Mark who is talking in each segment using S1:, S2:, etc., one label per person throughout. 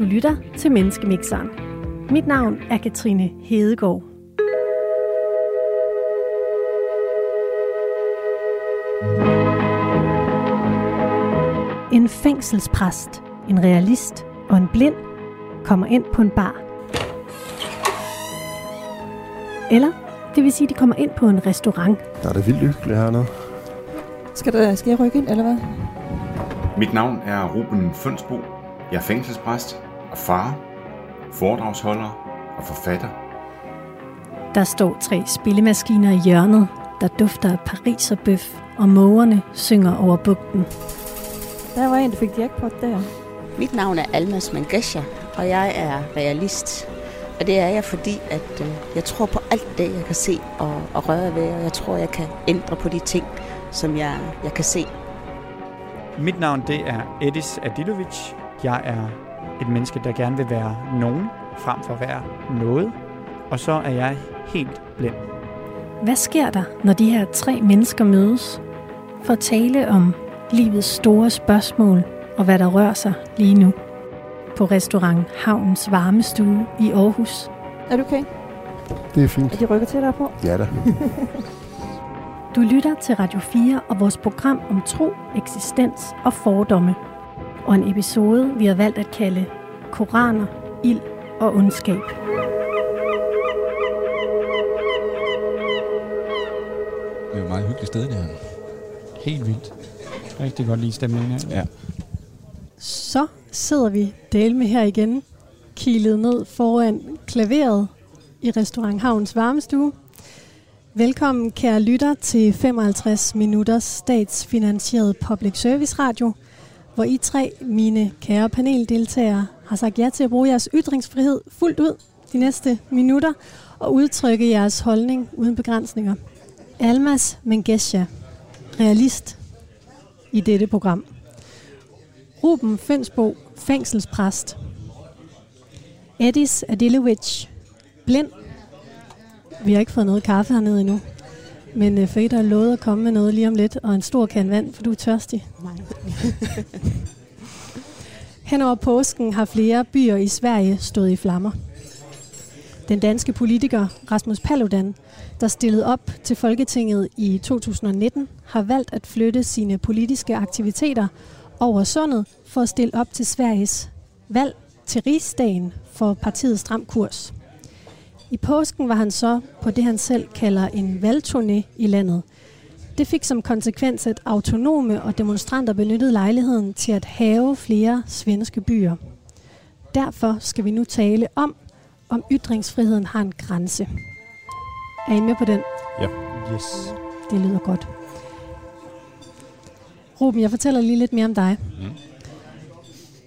S1: Du lytter til Menneskemixeren. Mit navn er Katrine Hedegaard. En fængselspræst, en realist og en blind kommer ind på en bar. Eller, det vil sige, de kommer ind på en restaurant.
S2: Der er det vildt hyggeligt hernede.
S3: Skal, der, skal jeg rykke ind, eller hvad?
S4: Mit navn er Ruben Fønsbo. Jeg er fængselspræst og far, foredragsholder og forfatter.
S1: Der står tre spillemaskiner i hjørnet, der dufter af Paris og bøf, og mågerne synger over bugten.
S3: Der var en, der fik jackpot der.
S5: Mit navn er Almas Mangesha, og jeg er realist. Og det er jeg, fordi at, øh, jeg tror på alt det, jeg kan se og, og røre ved, og jeg tror, jeg kan ændre på de ting, som jeg, jeg kan se.
S6: Mit navn det er Edis Adilovic. Jeg er et menneske, der gerne vil være nogen, frem for at være noget. Og så er jeg helt blind.
S1: Hvad sker der, når de her tre mennesker mødes for at tale om livets store spørgsmål og hvad der rører sig lige nu? På restaurant Havnens Varmestue i Aarhus.
S3: Er du okay?
S2: Det er
S3: Er
S2: fint.
S3: de rykker til dig på?
S2: Ja da.
S1: Du lytter til Radio 4 og vores program om tro, eksistens og fordomme. Og en episode, vi har valgt at kalde Koraner, ild og ondskab.
S7: Det er jo et meget hyggeligt sted, det her.
S6: Helt vildt. Rigtig godt lide stemningen her.
S7: Ja.
S1: Så sidder vi del med her igen, kilet ned foran klaveret i restaurant Havns Varmestue. Velkommen, kære lytter, til 55 minutters statsfinansieret public service radio, hvor I tre, mine kære paneldeltagere, har sagt ja til at bruge jeres ytringsfrihed fuldt ud de næste minutter og udtrykke jeres holdning uden begrænsninger. Almas Mengesha, realist i dette program. Ruben Fønsbo, fængselspræst. Edis Adilovic, blind. Vi har ikke fået noget kaffe hernede endnu. Men øh, Fate har lovet at komme med noget lige om lidt, og en stor kan vand, for du er tørstig.
S5: Nej.
S1: Hen over påsken har flere byer i Sverige stået i flammer. Den danske politiker Rasmus Paludan, der stillede op til Folketinget i 2019, har valgt at flytte sine politiske aktiviteter over sundet for at stille op til Sveriges valg til rigsdagen for partiet Stram Kurs. I påsken var han så på det, han selv kalder en valgturné i landet. Det fik som konsekvens, at autonome og demonstranter benyttede lejligheden til at have flere svenske byer. Derfor skal vi nu tale om, om ytringsfriheden har en grænse. Er I med på den?
S6: Yes.
S1: Det lyder godt. Ruben, jeg fortæller lige lidt mere om dig.
S7: Mm.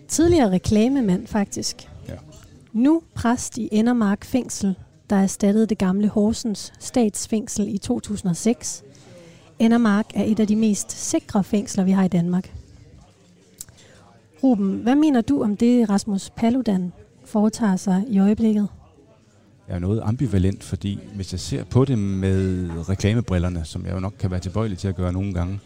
S1: Tidligere reklamemand, faktisk.
S7: Ja.
S1: Nu præst i Endermark fængsel, der erstattede det gamle Horsens statsfængsel i 2006. Endermark er et af de mest sikre fængsler, vi har i Danmark. Ruben, hvad mener du om det, Rasmus Paludan foretager sig i øjeblikket?
S7: Jeg er noget ambivalent, fordi hvis jeg ser på det med reklamebrillerne, som jeg jo nok kan være tilbøjelig til at gøre nogle gange,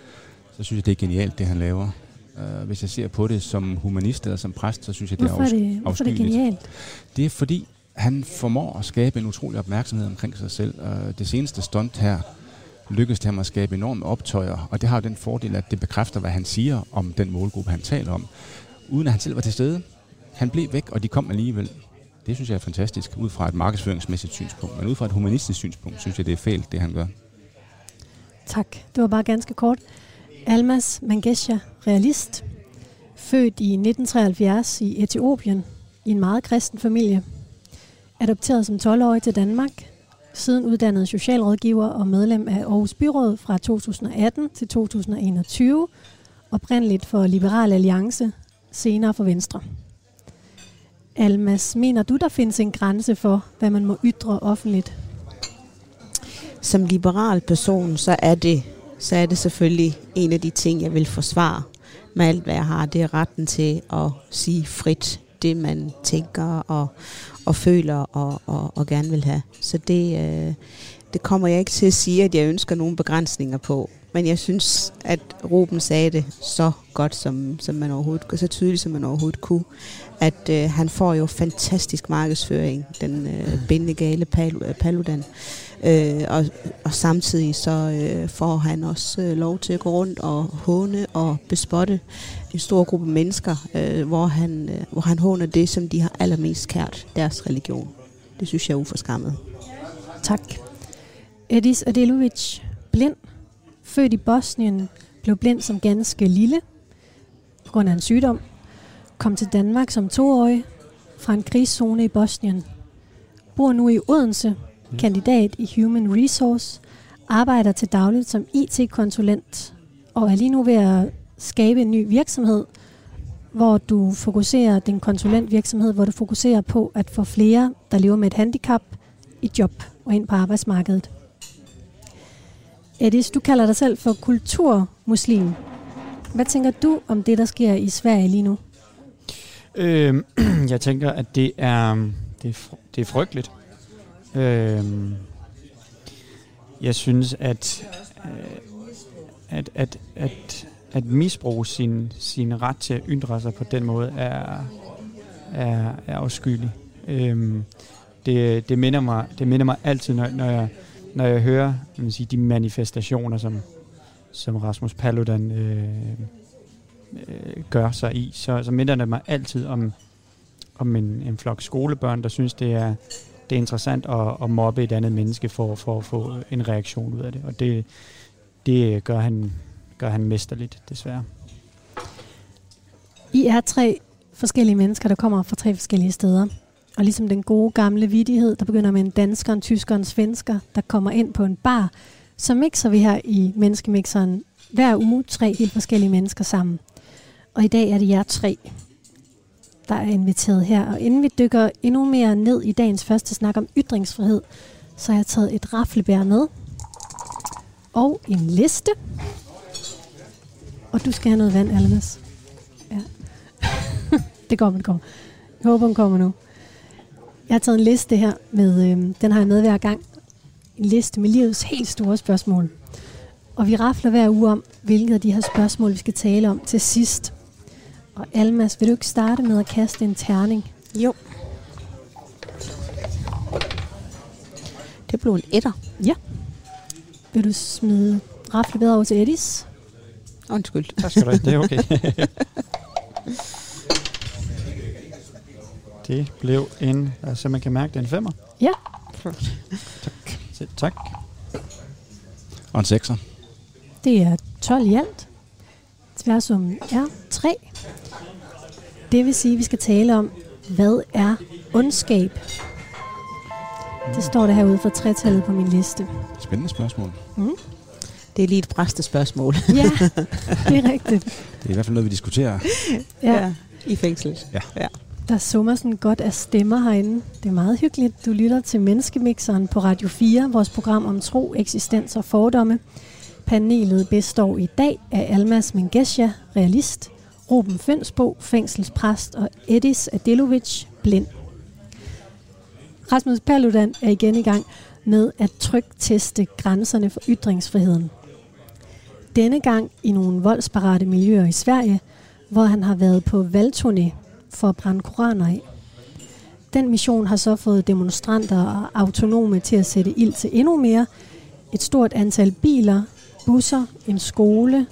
S7: så synes jeg, det er genialt, det han laver. Uh, hvis jeg ser på det som humanist eller som præst, så synes jeg, det
S1: Hvorfor er
S7: er,
S1: det, hvorfor er det genialt?
S7: Det er fordi, han formår at skabe en utrolig opmærksomhed omkring sig selv. Det seneste stunt her lykkedes ham at skabe enorme optøjer, og det har jo den fordel, at det bekræfter, hvad han siger om den målgruppe, han taler om. Uden at han selv var til stede. Han blev væk, og de kom alligevel. Det synes jeg er fantastisk, ud fra et markedsføringsmæssigt synspunkt. Men ud fra et humanistisk synspunkt, synes jeg, det er fælt, det han gør.
S1: Tak. Det var bare ganske kort. Almas Mangesha, realist, født i 1973 i Etiopien i en meget kristen familie. Adopteret som 12-årig til Danmark, siden uddannet socialrådgiver og medlem af Aarhus Byråd fra 2018 til 2021, oprindeligt for Liberal Alliance, senere for Venstre. Almas, mener du, der findes en grænse for, hvad man må ytre offentligt?
S5: Som liberal person, så er det så er det selvfølgelig en af de ting, jeg vil forsvare med alt, hvad jeg har. Det er retten til at sige frit det, man tænker og, og føler og, og, og gerne vil have. Så det, øh, det kommer jeg ikke til at sige, at jeg ønsker nogle begrænsninger på. Men jeg synes, at Ruben sagde det så godt, som, som man overhovedet så tydeligt, som man overhovedet kunne. At øh, han får jo fantastisk markedsføring, den øh, bindegale Pal- Paludan. Øh, Øh, og, og samtidig så øh, får han også øh, lov til at gå rundt og håne og bespotte en stor gruppe mennesker, øh, hvor, han, øh, hvor han håner det, som de har allermest kært, deres religion. Det synes jeg er uforskammet.
S1: Tak. Edis Adelovic, blind, født i Bosnien, blev blind som ganske lille på grund af en sygdom, kom til Danmark som toårig fra en krigszone i Bosnien, bor nu i Odense, kandidat i Human Resource, arbejder til dagligt som IT-konsulent og er lige nu ved at skabe en ny virksomhed, hvor du fokuserer, din konsulentvirksomhed, hvor du fokuserer på at få flere, der lever med et handicap, i job og ind på arbejdsmarkedet. Edis, du kalder dig selv for kulturmuslim. Hvad tænker du om det, der sker i Sverige lige nu?
S6: Øh, jeg tænker, at det er, det er, det er frygteligt. Øh, jeg synes, at, øh, at, at, at, at misbruge sin, sin ret til at ytre sig på den måde er, er, er afskyelig. Øh, det, det, minder mig, det minder mig altid, når, når, jeg, når jeg hører man vil sige, de manifestationer, som, som Rasmus Paludan øh, øh, gør sig i, så, så minder det mig altid om, om en, en flok skolebørn, der synes, det er, det er interessant at, at mobbe et andet menneske for, for at få en reaktion ud af det. Og det, det gør, han, gør han mesterligt, desværre.
S1: I er tre forskellige mennesker, der kommer fra tre forskellige steder. Og ligesom den gode gamle vidighed, der begynder med en dansker, en tysker og en svensker, der kommer ind på en bar, så mixer vi her i Menneskemixeren hver uge tre helt forskellige mennesker sammen. Og i dag er det jer tre, der er inviteret her. Og inden vi dykker endnu mere ned i dagens første snak om ytringsfrihed, så har jeg taget et raflebær med. Og en liste. Og du skal have noget vand, Almas. Ja. det kommer, det kommer. Jeg håber, den kommer nu. Jeg har taget en liste her, med, øh, den har jeg med hver gang. En liste med livets helt store spørgsmål. Og vi rafler hver uge om, hvilket af de her spørgsmål, vi skal tale om til sidst. Og Almas, vil du ikke starte med at kaste en terning?
S5: Jo. Det blev en etter.
S1: Ja. Vil du smide raflebæret over til Edis?
S5: Undskyld.
S6: Tak skal du have. Det er okay. det blev en, altså man kan mærke, det er en femmer.
S1: Ja.
S6: Tak. Selv tak.
S7: Og en sekser.
S1: Det er 12 i alt. Tværsummen er 3. Det vil sige, at vi skal tale om, hvad er ondskab? Det står der herude for tretallet på min liste.
S7: Spændende spørgsmål.
S5: Det er lige et præstespørgsmål.
S1: Ja, det er rigtigt.
S7: Det er i hvert fald noget, vi diskuterer.
S1: Ja,
S5: I fængslet.
S7: Ja.
S5: ja.
S1: der summer sådan godt af stemmer herinde. Det er meget hyggeligt. Du lytter til Menneskemixeren på Radio 4, vores program om tro, eksistens og fordomme. Panelet består i dag af Almas Mengesha, realist, Ruben Fønsbo, fængselspræst og Edis Adelovic, blind. Rasmus Paludan er igen i gang med at trykteste grænserne for ytringsfriheden. Denne gang i nogle voldsparate miljøer i Sverige, hvor han har været på valgturné for at brænde koraner af. Den mission har så fået demonstranter og autonome til at sætte ild til endnu mere. Et stort antal biler, busser, en skole,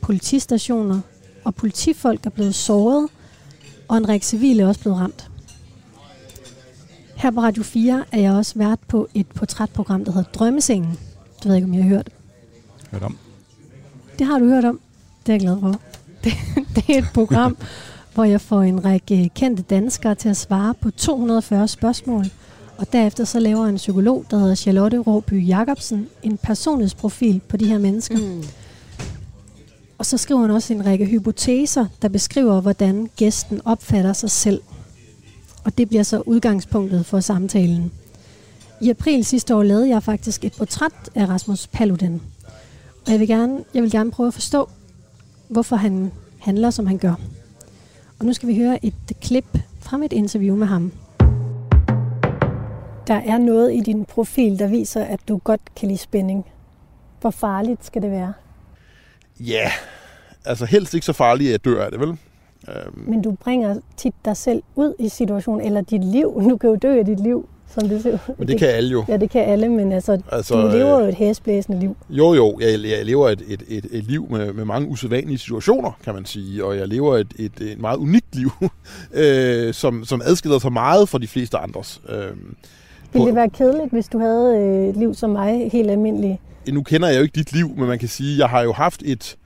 S1: politistationer og politifolk er blevet såret, og en række civile er også blevet ramt. Her på Radio 4 er jeg også vært på et portrætprogram, der hedder Drømmesengen. Det ved jeg ikke, om I har hørt.
S7: Hørt om.
S1: Det har du hørt om. Det er jeg glad for. Det, det er et program, hvor jeg får en række kendte danskere til at svare på 240 spørgsmål. Og derefter så laver en psykolog, der hedder Charlotte Råby Jacobsen, en personlighedsprofil på de her mennesker.
S5: Mm.
S1: Og så skriver hun også en række hypoteser, der beskriver, hvordan gæsten opfatter sig selv. Og det bliver så udgangspunktet for samtalen. I april sidste år lavede jeg faktisk et portræt af Rasmus Paludan. Og jeg vil gerne, jeg vil gerne prøve at forstå, hvorfor han handler, som han gør. Og nu skal vi høre et klip fra mit interview med ham. Der er noget i din profil, der viser, at du godt kan lide spænding. Hvor farligt skal det være?
S2: Ja, altså helst ikke så farligt, at jeg dør af det, vel? Øhm,
S1: Men du bringer tit dig selv ud i situationen, eller dit liv. Du kan jo dø af dit liv, som det ser
S2: men det kan alle jo.
S1: Ja, det kan alle, men altså,
S2: Altså,
S1: altså du lever jo
S2: øh,
S1: et hæsblæsende liv.
S2: Jo, jo, jeg, jeg lever et, et, et, et liv med, med mange usædvanlige situationer, kan man sige, og jeg lever et, et, et meget unikt liv, øh, som, som adskiller sig meget fra de fleste andres. Øh,
S1: Ville det være kedeligt, hvis du havde øh, et liv som mig, helt almindeligt?
S2: Nu kender jeg jo ikke dit liv, men man kan sige, jeg har jo haft et...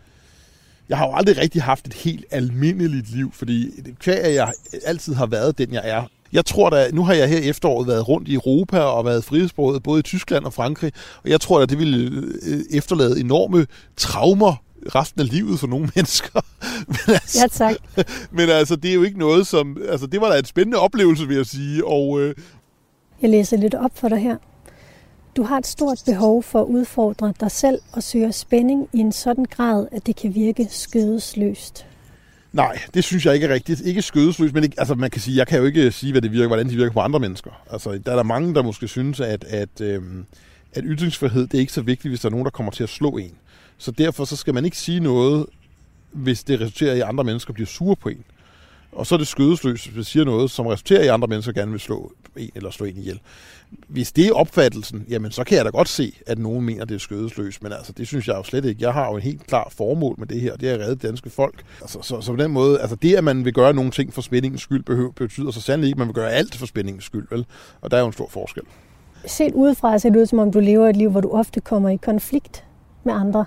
S2: Jeg har jo aldrig rigtig haft et helt almindeligt liv, fordi kvæg, at jeg altid har været den, jeg er. Jeg tror da, nu har jeg her efteråret været rundt i Europa og været frihedsbruget både i Tyskland og Frankrig, og jeg tror da, det ville øh, efterlade enorme traumer resten af livet for nogle mennesker. Men altså,
S1: Ja, tak.
S2: men altså, det er jo ikke noget, som... Altså, det var da en spændende oplevelse, vil jeg sige, og... Øh,
S1: Jeg læser lidt op for dig her. Du har et stort behov for at udfordre dig selv og søge spænding i en sådan grad, at det kan virke skødesløst.
S2: Nej, det synes jeg ikke er rigtigt. Ikke skødesløst, men ikke, altså man kan sige, jeg kan jo ikke sige, hvad det virker, hvordan det virker på andre mennesker. Altså, der er der mange, der måske synes, at, at, øhm, at ytringsfrihed, det er ikke så vigtigt, hvis der er nogen, der kommer til at slå en. Så derfor så skal man ikke sige noget, hvis det resulterer i, at andre mennesker bliver sure på en. Og så er det skødesløst, hvis man siger noget, som resulterer i, at andre mennesker gerne vil slå en eller slå en ihjel. Hvis det er opfattelsen, jamen så kan jeg da godt se, at nogen mener, det er skødesløst, men altså, det synes jeg jo slet ikke. Jeg har jo en helt klar formål med det her, det er at redde danske folk. Altså, så, så på den måde, altså det, at man vil gøre nogle ting for spændingens skyld, behøver, betyder så sandelig ikke, at man vil gøre alt for spændingens skyld, vel? Og der er jo en stor forskel.
S1: Set udefra ser det ud, som om du lever et liv, hvor du ofte kommer i konflikt med andre.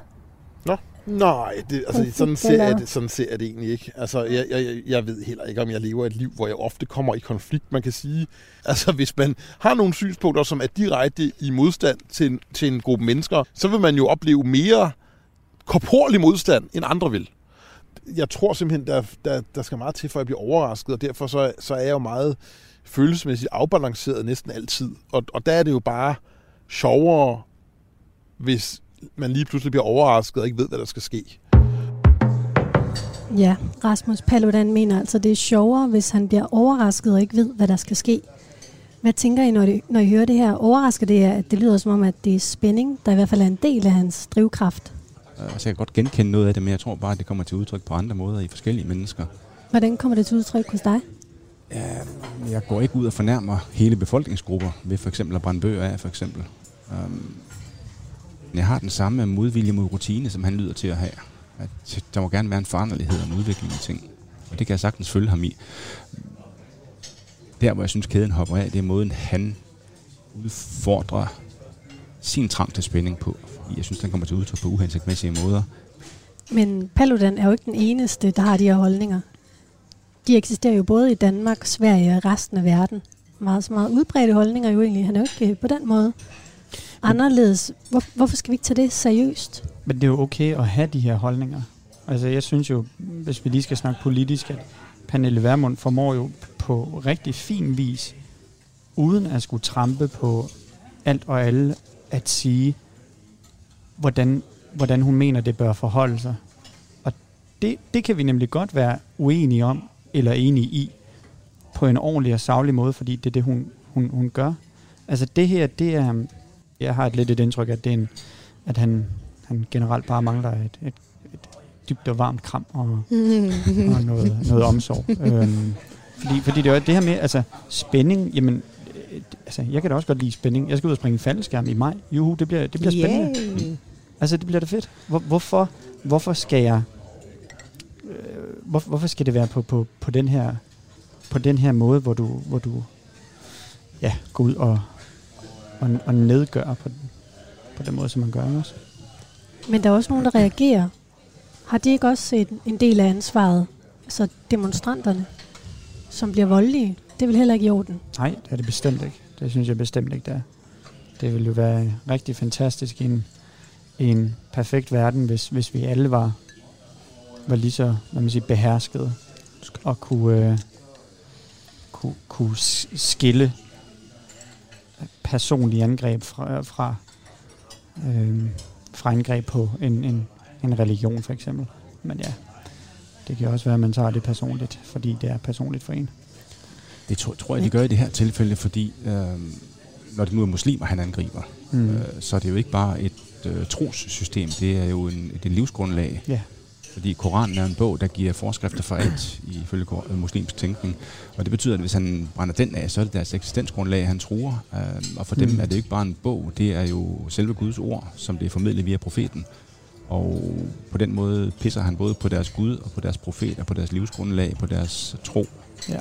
S2: Nej, det, altså, sådan, ser jeg det, sådan ser jeg det egentlig ikke. Altså, jeg, jeg, jeg ved heller ikke, om jeg lever et liv, hvor jeg ofte kommer i konflikt. Man kan sige, altså hvis man har nogle synspunkter, som er direkte i modstand til en, til en gruppe mennesker, så vil man jo opleve mere korporlig modstand, end andre vil. Jeg tror simpelthen, der, der, der skal meget til, for at jeg bliver overrasket, og derfor så, så er jeg jo meget følelsesmæssigt afbalanceret næsten altid. Og, og der er det jo bare sjovere, hvis man lige pludselig bliver overrasket og ikke ved, hvad der skal ske.
S1: Ja, Rasmus Paludan mener altså, det er sjovere, hvis han bliver overrasket og ikke ved, hvad der skal ske. Hvad tænker I, når I, når I hører det her? Overrasker det jer, at det lyder som om, at det er spænding, der i hvert fald er en del af hans drivkraft?
S7: Øh, Så jeg kan godt genkende noget af det, men jeg tror bare, at det kommer til udtryk på andre måder i forskellige mennesker.
S1: Hvordan kommer det til udtryk hos dig?
S7: Jeg går ikke ud og fornærmer hele befolkningsgrupper ved for eksempel at brænde bøger af, for eksempel. Um, jeg har den samme modvilje mod rutine, som han lyder til at have. At der må gerne være en foranderlighed og en udvikling i ting. Og det kan jeg sagtens følge ham i. Der, hvor jeg synes, kæden hopper af, det er måden, han udfordrer sin trang til spænding på. Fordi jeg synes, den kommer til udtryk på uhensigtsmæssige måder.
S1: Men Paludan er jo ikke den eneste, der har de her holdninger. De eksisterer jo både i Danmark, Sverige og resten af verden. Meget, så meget udbredte holdninger jo egentlig. Han er jo ikke på den måde anderledes. Hvor, hvorfor skal vi ikke tage det seriøst?
S6: Men det er jo okay at have de her holdninger. Altså jeg synes jo, hvis vi lige skal snakke politisk, at Pernille Vermund formår jo på rigtig fin vis, uden at skulle trampe på alt og alle, at sige, hvordan, hvordan hun mener, det bør forholde sig. Og det, det kan vi nemlig godt være uenige om, eller enige i, på en ordentlig og savlig måde, fordi det er det, hun, hun, hun gør. Altså det her, det er, jeg har et lidt et indtryk, at det er en, at han, han generelt bare mangler et, et, et dybt og varmt kram og, og noget, noget omsorg. øhm, fordi, fordi det er det her med, altså spænding, jamen, øh, altså, jeg kan da også godt lide spænding. Jeg skal ud og springe faldskærm i maj. Juhu, det bliver, det bliver spændende.
S5: Yeah.
S6: Altså, det bliver da fedt. Hvor, hvorfor, hvorfor skal jeg... Øh, hvor, hvorfor skal det være på, på, på, den her, på den her måde, hvor du, hvor du ja, går ud og, og, og nedgør på, på den måde, som man gør også?
S1: Men der er også nogen, der reagerer. Har de ikke også set en del af ansvaret? Altså demonstranterne, som bliver voldelige. Det er vel heller ikke i orden.
S6: Nej, det er det bestemt ikke. Det synes jeg bestemt ikke, det er. Det ville jo være rigtig fantastisk i en, i en perfekt verden, hvis, hvis vi alle var, var lige så hvad man siger, beherskede og kunne, øh, kunne, kunne skille personlige angreb fra, fra, øh, fra angreb på en, en, en religion for eksempel. Men ja, det kan også være, at man tager det personligt, fordi det er personligt for en.
S7: Det tror, tror jeg, de gør i det her tilfælde, fordi øh, når det nu er muslimer, han angriber,
S6: Mm.
S7: øh, så er det jo ikke bare et øh, trossystem, det er jo en, det er livsgrundlag.
S6: Ja.
S7: Fordi Koranen er en bog, der giver forskrifter for alt ifølge øh, muslimsk tænkning. Og det betyder, at hvis han brænder den af, så er det deres eksistensgrundlag, han truer. Øh, og for dem
S6: Mm.
S7: er det ikke bare en bog, det er jo selve Guds ord, som det er formidlet via profeten. Og på den måde pisser han både på deres Gud og på deres profet og på deres livsgrundlag, på deres tro.
S6: Ja.
S7: Øh,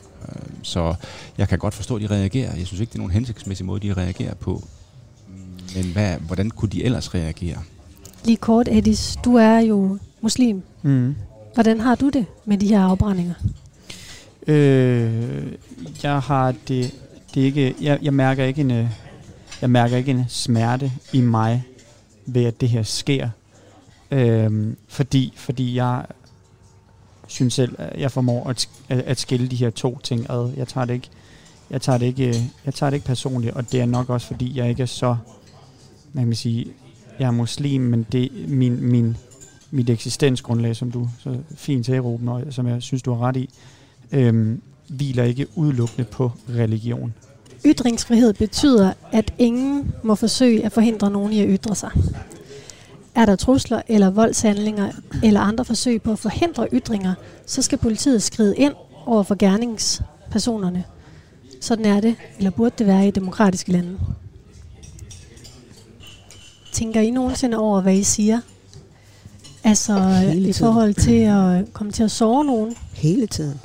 S7: Så jeg kan godt forstå, at de reagerer. Jeg synes ikke, det er nogen hensigtsmæssig måde, de reagerer på. Men hvad, hvordan kunne de ellers reagere?
S1: Lige kort, Edis, du er jo muslim.
S6: Mm.
S1: Hvordan har du det med de her afbrændinger?
S6: Øh, jeg har det, det ikke, jeg, jeg mærker ikke en, øh, jeg mærker ikke en smerte i mig ved at det her sker, øh, fordi fordi jeg synes selv, at jeg formår at, at, skille de her to ting ad. Jeg tager det ikke, jeg tager det ikke, øh, jeg tager det ikke personligt, og det er nok også fordi jeg ikke er så, hvad kan man sige, jeg er muslim, men det min min mit eksistensgrundlag, som du så fint sagde, Ruben, og som jeg synes, du har ret i, øhm, hviler ikke udelukkende på religion.
S1: Ytringsfrihed betyder, at ingen må forsøge at forhindre nogen i at ytre sig. Er der trusler eller voldshandlinger eller andre forsøg på at forhindre ytringer, så skal politiet skride ind over for gerningspersonerne. Sådan er det, eller burde det være i demokratiske lande. Tænker I nogensinde over, hvad I siger? Altså
S5: Hele
S1: i
S5: tiden.
S1: forhold til at komme til at såre nogen.
S5: Hele tiden.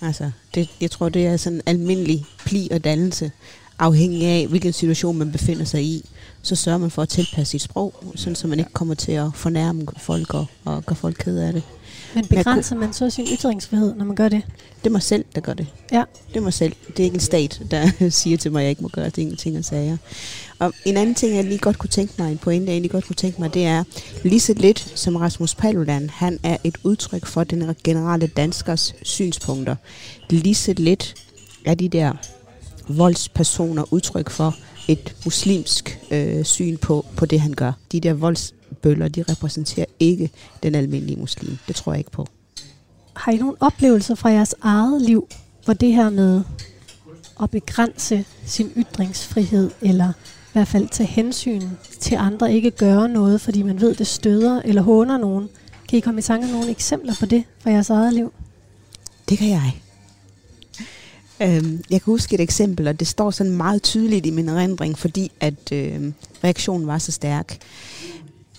S5: Altså, det, jeg tror, det er sådan en almindelig pli og dannelse, afhængig af, hvilken situation man befinder sig i. Så sørger man for at tilpasse sit sprog, sådan så man ikke kommer til at fornærme folk og, og gøre folk ked af det.
S1: Men begrænser man så sin ytringsfrihed, når man gør det?
S5: Det er mig selv, der gør det.
S1: Ja.
S5: Det er mig selv. Det er ikke en stat, der siger til mig, at jeg ikke må gøre ting, ting og sager. Og en anden ting, jeg lige godt kunne tænke mig, en pointe, jeg egentlig godt kunne tænke mig, det er lige så lidt som Rasmus Paludan, han er et udtryk for den generelle danskers synspunkter. Lige så lidt er de der voldspersoner udtryk for et muslimsk øh, syn på, på det, han gør. De der voldsbøller, de repræsenterer ikke den almindelige muslim. Det tror jeg ikke på.
S1: Har I nogle oplevelser fra jeres eget liv, hvor det her med at begrænse sin ytringsfrihed, eller i hvert fald tage hensyn til andre, ikke gøre noget, fordi man ved, det støder eller håner nogen. Kan I komme i tanke om nogle eksempler på det fra jeres eget liv?
S5: Det kan jeg. Øhm, jeg kan huske et eksempel, og det står sådan meget tydeligt i min erindring, fordi at øh, reaktionen var så stærk.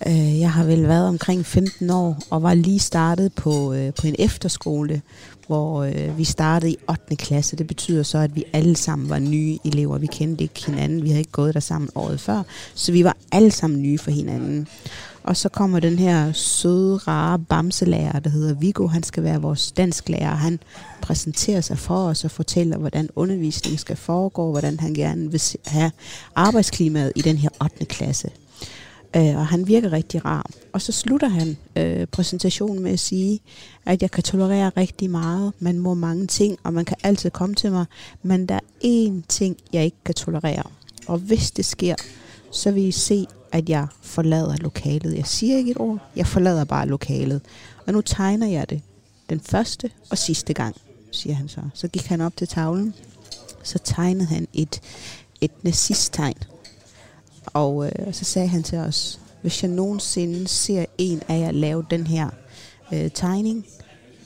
S5: Øh, jeg har vel været omkring 15 år, og var lige startet på, øh, på en efterskole, hvor øh, vi startede i 8. klasse. Det betyder så, at vi alle sammen var nye elever. Vi kendte ikke hinanden. Vi havde ikke gået der sammen året før. Så vi var alle sammen nye for hinanden. Og så kommer den her søde, rare bamselærer, der hedder Viggo. Han skal være vores dansklærer. Han præsenterer sig for os og fortæller, hvordan undervisningen skal foregå, hvordan han gerne vil have arbejdsklimaet i den her 8. klasse. Øh, og han virker rigtig rar. Og så slutter han øh, præsentationen med at sige, at jeg kan tolerere rigtig meget. Man må mange ting, og man kan altid komme til mig. Men der er én ting, jeg ikke kan tolerere. Og hvis det sker, så vil I se, at jeg forlader lokalet. Jeg siger ikke et ord, jeg forlader bare lokalet. Og nu tegner jeg det den første og sidste gang, siger han så. Så gik han op til tavlen, så tegnede han et, et nazisttegn. Og øh, så sagde han til os, hvis jeg nogensinde ser en af jer lave den her øh, tegning,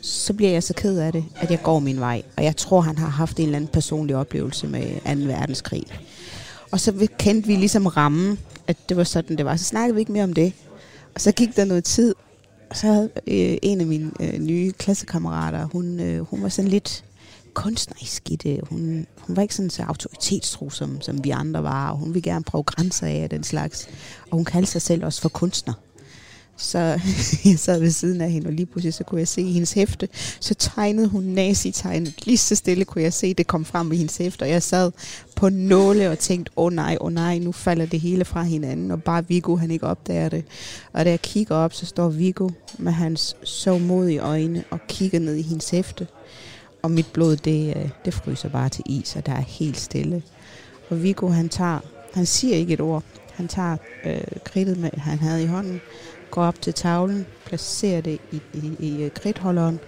S5: så bliver jeg så ked af det, at jeg går min vej. Og jeg tror, han har haft en eller anden personlig oplevelse med 2. verdenskrig. Og så kendte vi ligesom rammen, at det var sådan, det var. Så snakkede vi ikke mere om det. Og så gik der noget tid, og så havde øh, en af mine øh, nye klassekammerater, hun, øh, hun var sådan lidt kunstnerisk i det. Hun, hun var ikke sådan så autoritetstro, som, som vi andre var, og hun ville gerne prøve grænser af den slags. Og hun kaldte sig selv også for kunstner. Så jeg sad ved siden af hende, og lige pludselig så kunne jeg se hendes hæfte. Så tegnede hun nazi-tegnet. Lige så stille kunne jeg se, det kom frem i hendes hæfte. Og jeg sad på nåle og tænkte, åh oh, nej, åh oh, nej, nu falder det hele fra hinanden. Og bare Viggo, han ikke opdager det. Og da jeg kigger op, så står Viggo med hans så modige øjne og kigger ned i hendes hæfte. Og mit blod, det, øh, det fryser bare til is, og der er helt stille. Og Viggo, han tager, han siger ikke et ord. Han tager øh, kridtet, med, han havde i hånden, går op til tavlen, placerer det i, i, i kridtholderen,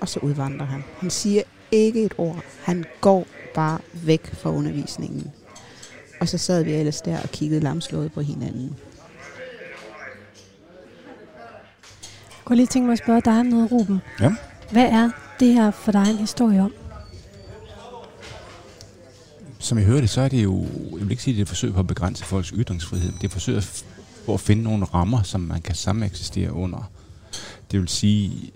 S5: og så udvandrer han. Han siger ikke et ord. Han går bare væk fra undervisningen. Og så sad vi ellers der og kiggede lamslået på hinanden.
S1: kunne lige tænke mig at spørge dig om noget, Ruben.
S7: Ja.
S1: Hvad er det her for dig en historie om?
S7: Som I hørte, så er det jo, jeg vil ikke sige, at det er et forsøg på at begrænse folks ytringsfrihed, men det er et forsøg at på at finde nogle rammer, som man kan sameksistere under. Det vil sige,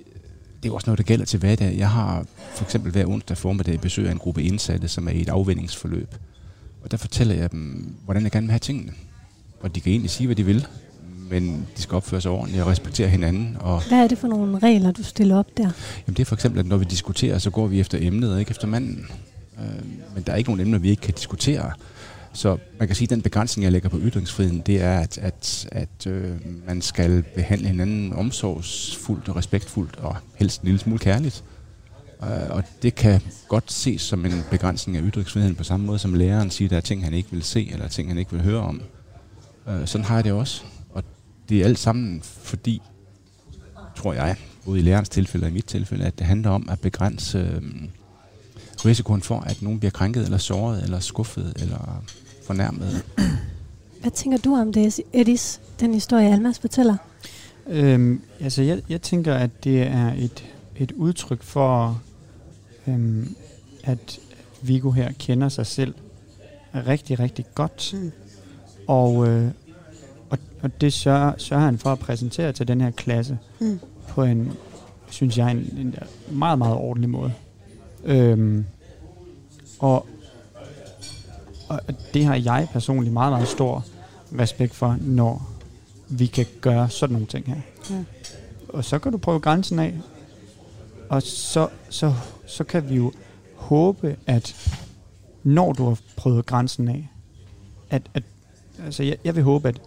S7: det er også noget, der gælder til hverdag. Jeg har for eksempel hver onsdag formiddag besøg af en gruppe indsatte, som er i et afvendingsforløb. Og der fortæller jeg dem, hvordan jeg gerne vil have tingene. Og de kan egentlig sige, hvad de vil, men de skal opføre sig ordentligt og respektere hinanden. Og
S1: Hvad er det for nogle regler, du stiller op der?
S7: Jamen det er for eksempel, at når vi diskuterer, så går vi efter emnet og ikke efter manden. Øh, men der er ikke nogen emner, vi ikke kan diskutere. Så man kan sige, at den begrænsning, jeg lægger på ytringsfriheden, det er, at, at, at øh, man skal behandle hinanden omsorgsfuldt og respektfuldt og helst en lille smule kærligt. Øh, og det kan godt ses som en begrænsning af ytringsfriheden på samme måde, som læreren siger, at der er ting, han ikke vil se, eller ting, han ikke vil høre om. Øh, sådan har jeg det også. Det er alt sammen fordi, tror jeg, både i lærerens tilfælde og i mit tilfælde, at det handler om at begrænse øh, risikoen for, at nogen bliver krænket, eller såret, eller skuffet, eller fornærmet.
S1: Hvad tænker du om det, Edis, den historie, Almas fortæller?
S6: Øhm, altså, jeg, jeg tænker, at det er et, et udtryk for, øhm, at Viggo her kender sig selv rigtig, rigtig godt.
S5: Mm.
S6: Og, øh, og, det sørger, sørger han for at præsentere til den her klasse
S5: Mm.
S6: på en, synes jeg, en, en meget, meget ordentlig måde. Øhm, og, og det har jeg personligt meget, meget stor respekt for, når vi kan gøre sådan nogle ting her.
S5: Ja.
S6: Og så kan du prøve grænsen af, og så, så, så kan vi jo håbe, at når du har prøvet grænsen af, at, at altså jeg, jeg vil håbe, at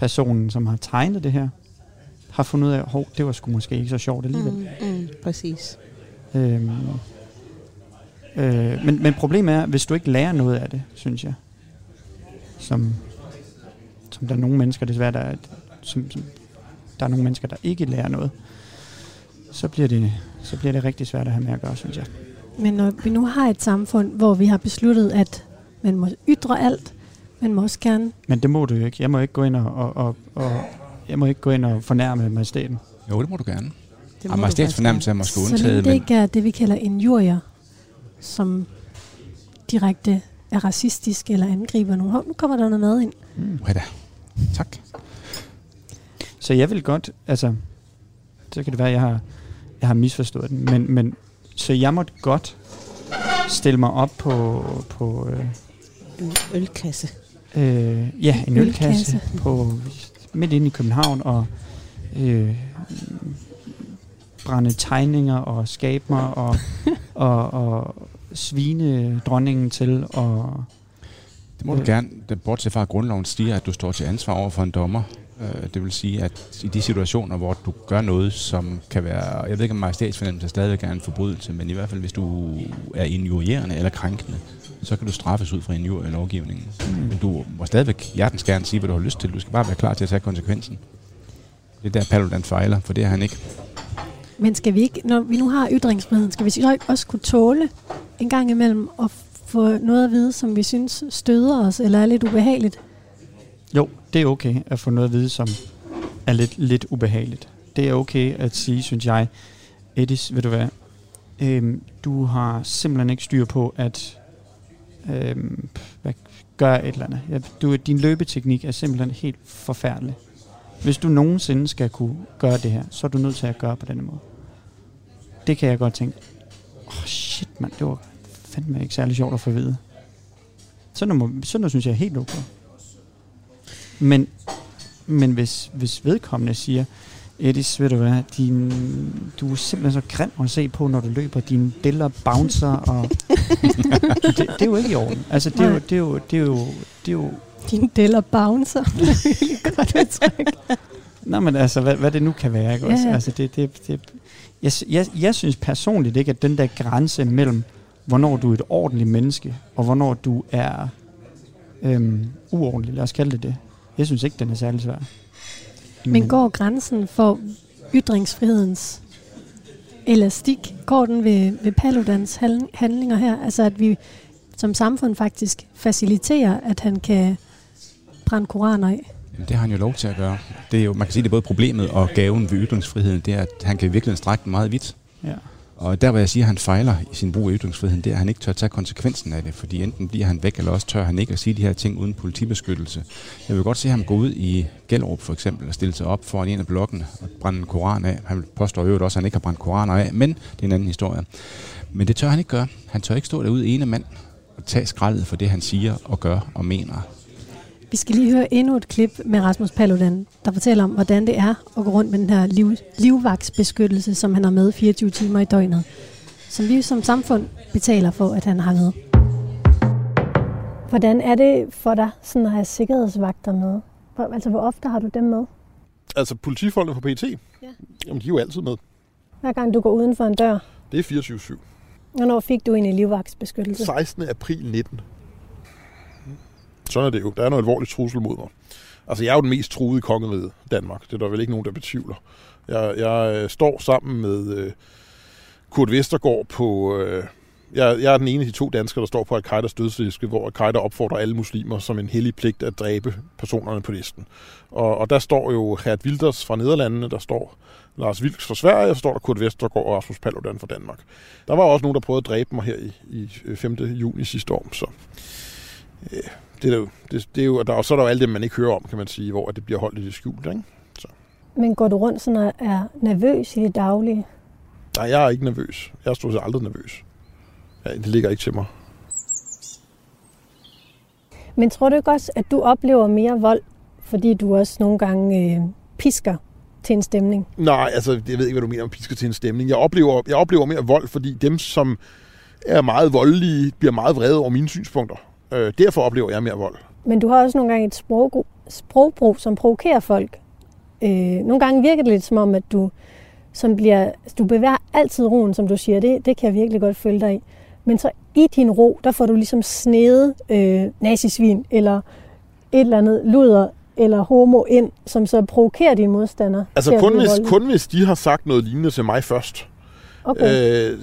S6: personen, som har tegnet det her, har fundet ud af, at det var sgu måske ikke så sjovt alligevel.
S5: Mm, mm, præcis.
S6: Øhm, øh, men, men problemet er, hvis du ikke lærer noget af det, synes jeg, som, som der er nogle mennesker desværre, der, er- som, som, der er nogle mennesker, der ikke lærer noget, så bliver det, så bliver det rigtig svært at have med at gøre, synes jeg.
S1: Men når vi nu har et samfund, hvor vi har besluttet, at man må ytre alt, man må også gerne...
S6: Men det må du jo ikke. Jeg må ikke gå ind og, og, og, og jeg må ikke gå ind og fornærme majestæten.
S7: Jo, det må du gerne.
S5: Det må
S7: Og majestætsfornærmelse er måske
S1: Så længe
S7: undtaget,
S1: det
S7: men
S1: ikke er det, vi kalder injurier, som direkte er racistisk eller angriber nogen. Hov, nu kommer der noget mad ind.
S7: uha da. Tak.
S6: Så jeg vil godt, altså, så kan det være, at jeg har, jeg har misforstået den, men, men så jeg måtte godt stille mig op på, på øh,
S5: En ølkasse.
S6: Øh, ja, en ølkasse,
S1: Ølkasse.
S6: på, midt inde i København og øh, brænde tegninger og skabe mig og, og, og svine dronningen til og
S7: Det må du
S6: Øh.
S7: gerne. Det, bortset fra, at grundloven siger, at du står til ansvar over for en dommer. Øh, Det vil sige, at i de situationer, hvor du gør noget, som kan være... Jeg ved ikke, om majestætsfornemmelse stadigvæk er en forbrydelse, men i hvert fald, hvis du er injurierende eller krænkende, så kan du straffes ud fra injurielovgivningen. Men du må stadigvæk hjertens gerne sige, hvad du har lyst til. Du skal bare være klar til at tage konsekvensen. Det er der Paludan fejler, for det er han ikke.
S1: Men skal vi ikke, når vi nu har ytringsfriheden, skal vi så ikke også kunne tåle en gang imellem at få noget at vide, som vi synes støder os, eller er lidt ubehageligt?
S6: Jo, det er okay at få noget at vide, som er lidt, lidt ubehageligt. Det er okay at sige, synes jeg, Edis, ved du hvad, øhm, du har simpelthen ikke styr på at øhm, hvad, gør et eller andet. Ja, du, din løbeteknik er simpelthen helt forfærdelig. Hvis du nogensinde skal kunne gøre det her, så er du nødt til at gøre på denne måde. Det kan jeg godt tænke, åh oh, shit mand, det var fandme ikke særlig sjovt at få at vide. Sådan noget, må- sådan noget synes jeg er helt okay. Men, men hvis, hvis vedkommende siger, Edis, ved du hvad, din, du er simpelthen så grim at se på, når du løber, dine deller bouncer, og det, det, er jo ikke i orden. Altså, det er jo, det er jo, det er jo, det er jo
S1: Din deller bouncer. Godt udtryk.
S6: Nå, men altså, hvad, hvad det nu kan være, ikke
S1: Ja,
S6: også?
S1: ja.
S6: Altså, det, det, det, jeg, jeg, jeg synes personligt ikke, at den der grænse mellem, hvornår du er et ordentligt menneske, og hvornår du er øhm, uordentlig, lad os kalde det det. Jeg synes ikke, den er særlig svær.
S1: Men går grænsen for ytringsfrihedens elastik, går den ved, ved Paludans handlinger her? Altså at vi som samfund faktisk faciliterer, at han kan brænde koraner af?
S7: Men det har han jo lov til at gøre. Det er jo, man kan sige, det er både problemet og gaven ved ytringsfriheden, det er, at han kan virkelig strække den meget vidt.
S6: Ja.
S7: Og der, hvor jeg siger, at han fejler i sin brug af ytringsfriheden, det er, at han ikke tør tage konsekvensen af det, fordi enten bliver han væk, eller også tør han ikke at sige de her ting uden politibeskyttelse. Jeg vil godt se ham gå ud i Gellerup for eksempel og stille sig op foran en af blokkene og brænde en koran af. Han påstår jo også, at han ikke har brændt koraner af, men det er en anden historie. Men det tør han ikke gøre. Han tør ikke stå derude ene mand og tage skraldet for det, han siger og gør og mener.
S1: Vi skal lige høre endnu et klip med Rasmus Paludan, der fortæller om, hvordan det er at gå rundt med den her liv, livvagtsbeskyttelse, som han har med 24 timer i døgnet. Som vi som samfund betaler for, at han har med. Hvordan er det for dig sådan at have sikkerhedsvagter med? Hvor, altså, hvor ofte har du dem med?
S2: Altså politifolkene på PT,
S1: Ja.
S2: jamen, de er jo altid med.
S1: Hver gang du går uden for en dør.
S2: Det er 24-7.
S1: Hvornår fik du egentlig livvagtsbeskyttelse?
S2: 16. april 19. Sådan er det jo. Der er noget alvorligt trussel mod mig. Altså, jeg er jo den mest truede i Danmark. Det er der vel ikke nogen, der betvivler. Jeg, jeg øh, står sammen med øh, Kurt Vestergaard på... Øh, jeg, jeg er den ene af de to danskere, der står på Al-Qaidas dødsliste, hvor Al-Qaida opfordrer alle muslimer som en hellig pligt at dræbe personerne på listen. Og, og der står jo Gert Wilders fra Nederlandene, der står Lars Vilks fra Sverige, og så står der Kurt Vestergaard og Rasmus Paludan fra Danmark. Der var også nogen, der prøvede at dræbe mig her i, i øh, 5. juni sidste år, så øh, det er jo, det, det er jo, og der, og så er der jo alt det, man ikke hører om, kan man sige, hvor det bliver holdt i det skjult, ikke?
S1: Men går du rundt sådan og er nervøs i det daglige?
S2: Nej, jeg er ikke nervøs. Jeg er stort set aldrig nervøs. Ja, det ligger ikke til mig.
S1: Men tror du ikke også, at du oplever mere vold, fordi du også nogle gange øh, pisker til en stemning?
S2: Nej, altså, jeg ved ikke, hvad du mener om pisker til en stemning. Jeg oplever, jeg oplever mere vold, fordi dem, som er meget voldelige, bliver meget vrede over mine synspunkter. Øh, derfor oplever jeg mere vold.
S1: Men du har også nogle gange et sprog, sprogbrug, som provokerer folk. Øh, nogle gange virker det lidt som om, at du, som bliver, du bevæger altid roen, som du siger. Det, det kan jeg virkelig godt følge dig i. Men så i din ro, der får du ligesom snedet øh, nazisvin, eller et eller andet luder, eller homo ind, som så provokerer dine modstandere.
S2: Altså kun hvis, kun hvis de har sagt noget lignende til mig først.
S1: Okay.
S2: Øh,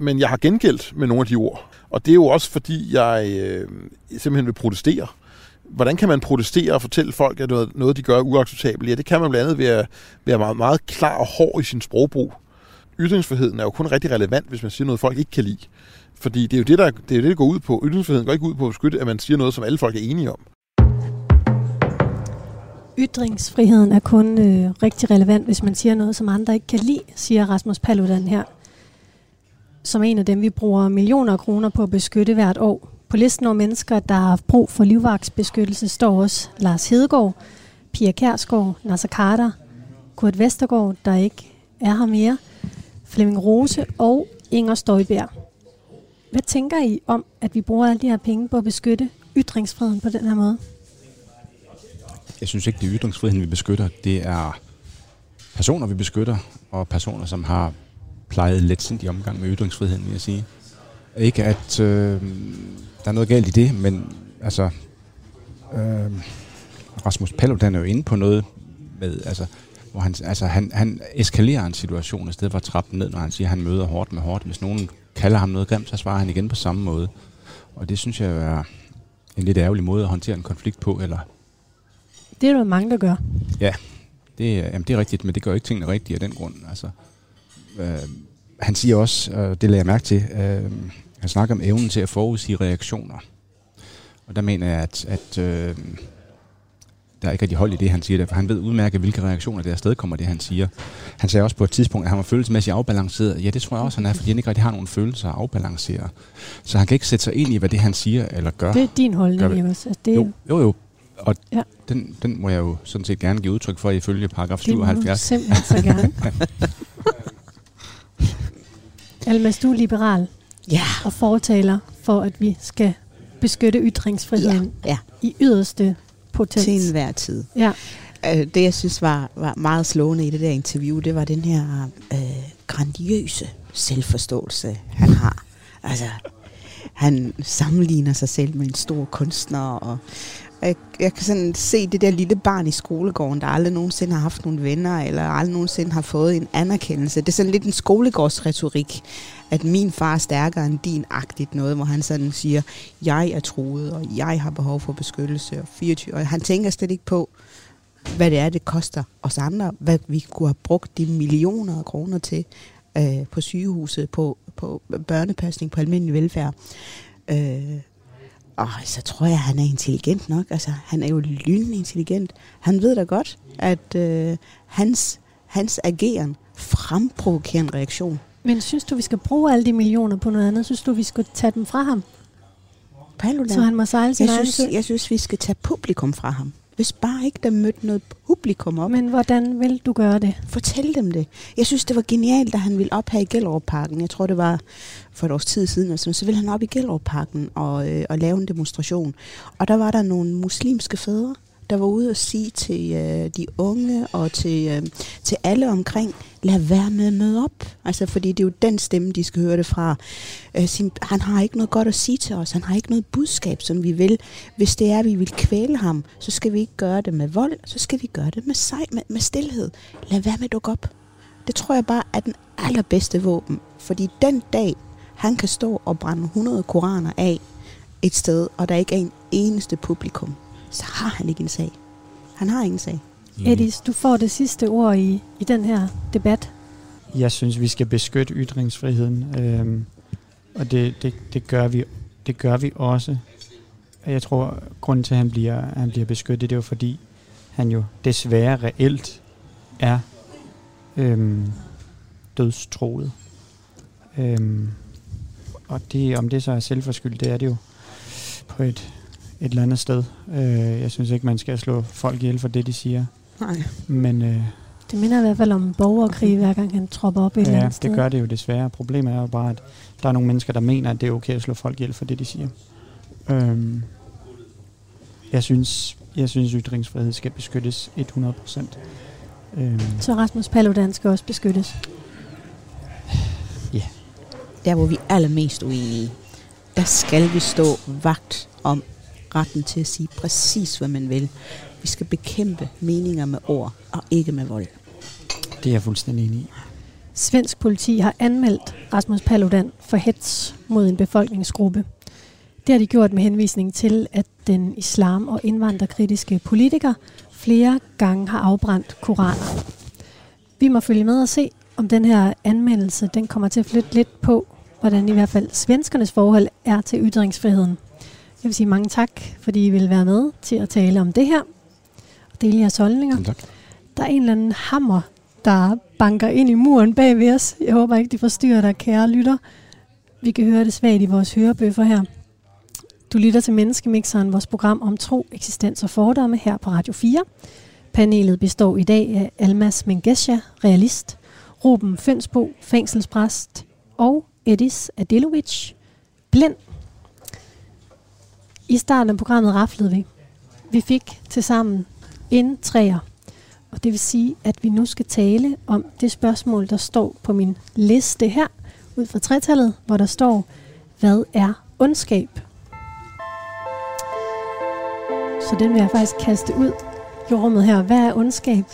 S2: men jeg har gengældt med nogle af de ord. Og det er jo også fordi, jeg øh, simpelthen vil protestere. Hvordan kan man protestere og fortælle folk, at noget, noget de gør er uacceptabelt? Ja, det kan man blandt andet ved at være meget, meget klar og hård i sin sprogbrug. Ytringsfriheden er jo kun rigtig relevant, hvis man siger noget, folk ikke kan lide. Fordi det er jo det, der, det, er jo det, der går ud på. Ytringsfriheden går ikke ud på at beskytte, at man siger noget, som alle folk er enige om.
S1: Ytringsfriheden er kun øh, rigtig relevant, hvis man siger noget, som andre ikke kan lide, siger Rasmus Paludan her. Som en af dem, vi bruger millioner af kroner på at beskytte hvert år. På listen over mennesker, der har haft brug for livvagtsbeskyttelse, står også Lars Hedegaard, Pia Kærsgaard, Nasser Carter, Kurt Vestergaard, der ikke er her mere, Flemming Rose og Inger Støjberg. Hvad tænker I om, at vi bruger alle de her penge på at beskytte ytringsfriheden på den her måde?
S7: Jeg synes ikke, det er ytringsfriheden, vi beskytter. Det er personer, vi beskytter, og personer, som har plejet letsindig omgang med ytringsfriheden, vil jeg sige. Ikke at øh, der er noget galt i det, men altså, øh, Rasmus Paludan er jo inde på noget med, altså, hvor han, altså, han, han eskalerer en situation, i stedet for at trappe ned, når han siger, at han møder hårdt med hårdt. Hvis nogen kalder ham noget grimt, så svarer han igen på samme måde. Og det synes jeg er en lidt ærgerlig måde at håndtere en konflikt på, eller
S1: Det er der mange, der gør.
S7: det, er- jamen, det er rigtigt, men det gør ikke tingene rigtige af den grund. Altså, øh, han siger også, og det lader jeg mærke til, øh, han snakker om evnen til at forudsige reaktioner. Og der mener jeg, at, at øh, der er ikke rigtig hold i det, han siger, der, for han ved udmærket, hvilke reaktioner der afsted kommer, det han siger. Han sagde også på et tidspunkt, at han var følelsesmæssigt afbalanceret. Ja, det tror jeg også, han er, fordi han ikke rigtig har nogen følelser at afbalancere. Så han kan ikke sætte sig ind i, hvad det han siger eller gør.
S1: Det er din holdning. Jeppes. Altså, det,
S7: Jo, jo, jo. Og Ja. den, den må jeg jo sådan set gerne give udtryk for ifølge paragraf
S1: det må du
S7: 77.
S1: simpelthen så gerne. Almas, du er liberal
S5: Ja,
S1: og fortaler for, at vi skal beskytte ytringsfriheden
S5: ja.
S1: i yderste potens.
S5: til enhver tid.
S1: Ja.
S5: Øh, Det, jeg synes var, var meget slående i det der interview, det var den her øh, grandiøse selvforståelse, han har. Altså, han sammenligner sig selv med en stor kunstner, og jeg, jeg kan sådan se det der lille barn i skolegården, der aldrig nogensinde har haft nogle venner, eller aldrig nogensinde har fået en anerkendelse. Det er sådan lidt en skolegårdsretorik, at min far er stærkere end din-agtigt noget, hvor han sådan siger, jeg er truet, og jeg har behov for beskyttelse, og 24, og han tænker slet ikke på, hvad det er, det koster os andre, hvad vi kunne have brugt de millioner af kroner til øh, på sygehuset, på, på børnepasning, på almindelig velfærd. Øh, og så tror jeg, at han er intelligent nok. Altså, han er jo lynende intelligent. Han ved da godt, at øh, hans, hans ageren fremprovokerer en reaktion.
S1: Men synes du, vi skal bruge alle de millioner på noget andet? Synes du, vi skal tage dem fra ham?
S5: Paludan,
S1: Så han må sejle sin
S5: jeg, synes, jeg synes, vi skal tage publikum fra ham. Hvis bare ikke der mødte noget publikum op,
S1: Men hvordan vil du gøre det?
S5: fortæl dem det. Jeg synes, det var genialt, da han ville op her i Gellerup-parken. Jeg tror, det var for et års tid siden. Altså, så ville han op i Gellerup-parken og, øh, og lave en demonstration. Og der var der nogle muslimske fædre, der var ude og sige til øh, de unge og til, øh, til alle omkring, lad være med at møde op. Altså, fordi det er jo den stemme, de skal høre det fra. Øh, sin, han har ikke noget godt at sige til os. Han har ikke noget budskab, som vi vil. Hvis det er, at vi vil kvæle ham, så skal vi ikke gøre det med vold. Så skal vi gøre det med, sej, med, med stillhed. Lad være med at dukke op. Det tror jeg bare er den allerbedste våben. Fordi den dag, han kan stå og brænde 100 koraner af et sted, og der ikke er en eneste publikum, så har han ikke en sag. Han har ingen sag.
S1: Edis, du får det sidste ord i, i den her debat.
S6: Jeg synes, vi skal beskytte ytringsfriheden, øhm, og det, det, det, gør vi, det gør vi også. Og Jeg tror, grunden til, at han bliver, at han bliver beskyttet, det er jo fordi, han jo desværre reelt er øhm, dødstroet. Øhm, og det, om det så er selvforskyldt, det er det jo på et, et eller andet sted. Øh, jeg synes ikke, man skal slå folk ihjel for det, de siger.
S5: Nej.
S6: Men øh,
S1: Det minder i hvert fald om borgerkrig, hver gang han tropper op et eller
S6: ja,
S1: andet sted.
S6: det gør det jo desværre. Problemet er jo bare, at der er nogle mennesker, der mener, at det er okay at slå folk ihjel for det, de siger. Øhm, jeg synes, jeg synes, ytringsfrihed skal beskyttes 100 procent. Øhm,
S1: Så Rasmus Paludan skal også beskyttes.
S5: Der, hvor vi er allermest uenige, der skal vi stå vagt om retten til at sige præcis, hvad man vil. Vi skal bekæmpe meninger med ord, og ikke med vold.
S6: det er jeg fuldstændig enig i.
S1: Svensk politi har anmeldt Rasmus Paludan for hets mod en befolkningsgruppe. Det har de gjort med henvisning til, at den islam- og indvandrerkritiske politiker flere gange har afbrændt koraner. Vi må følge med og se, om den her anmeldelse den kommer til at flytte lidt på, hvordan i hvert fald svenskernes forhold er til ytringsfriheden. Jeg vil sige mange tak, fordi I vil være med til at tale om det her og dele jeres holdninger.
S7: Tak.
S1: Der er en eller anden hammer, der banker ind i muren bag ved os. Jeg håber ikke, de forstyrrer dig, kære lytter. Vi kan høre det svagt i vores hørebøffer her. Du lytter til Menneskemixeren, vores program om tro, eksistens og fordomme her på Radio 4. Panelet består i dag af Almas Mengesha, realist, Ruben Fønsbo, fængselspræst og Edis Adilovic, blind. I starten af programmet raflede vi. Vi fik til sammen en træer. Og det vil sige, at vi nu skal tale om det spørgsmål, der står på min liste her, ud fra tretallet, hvor der står, hvad er ondskab? Så den vil jeg faktisk kaste ud i rummet her. Hvad er ondskab?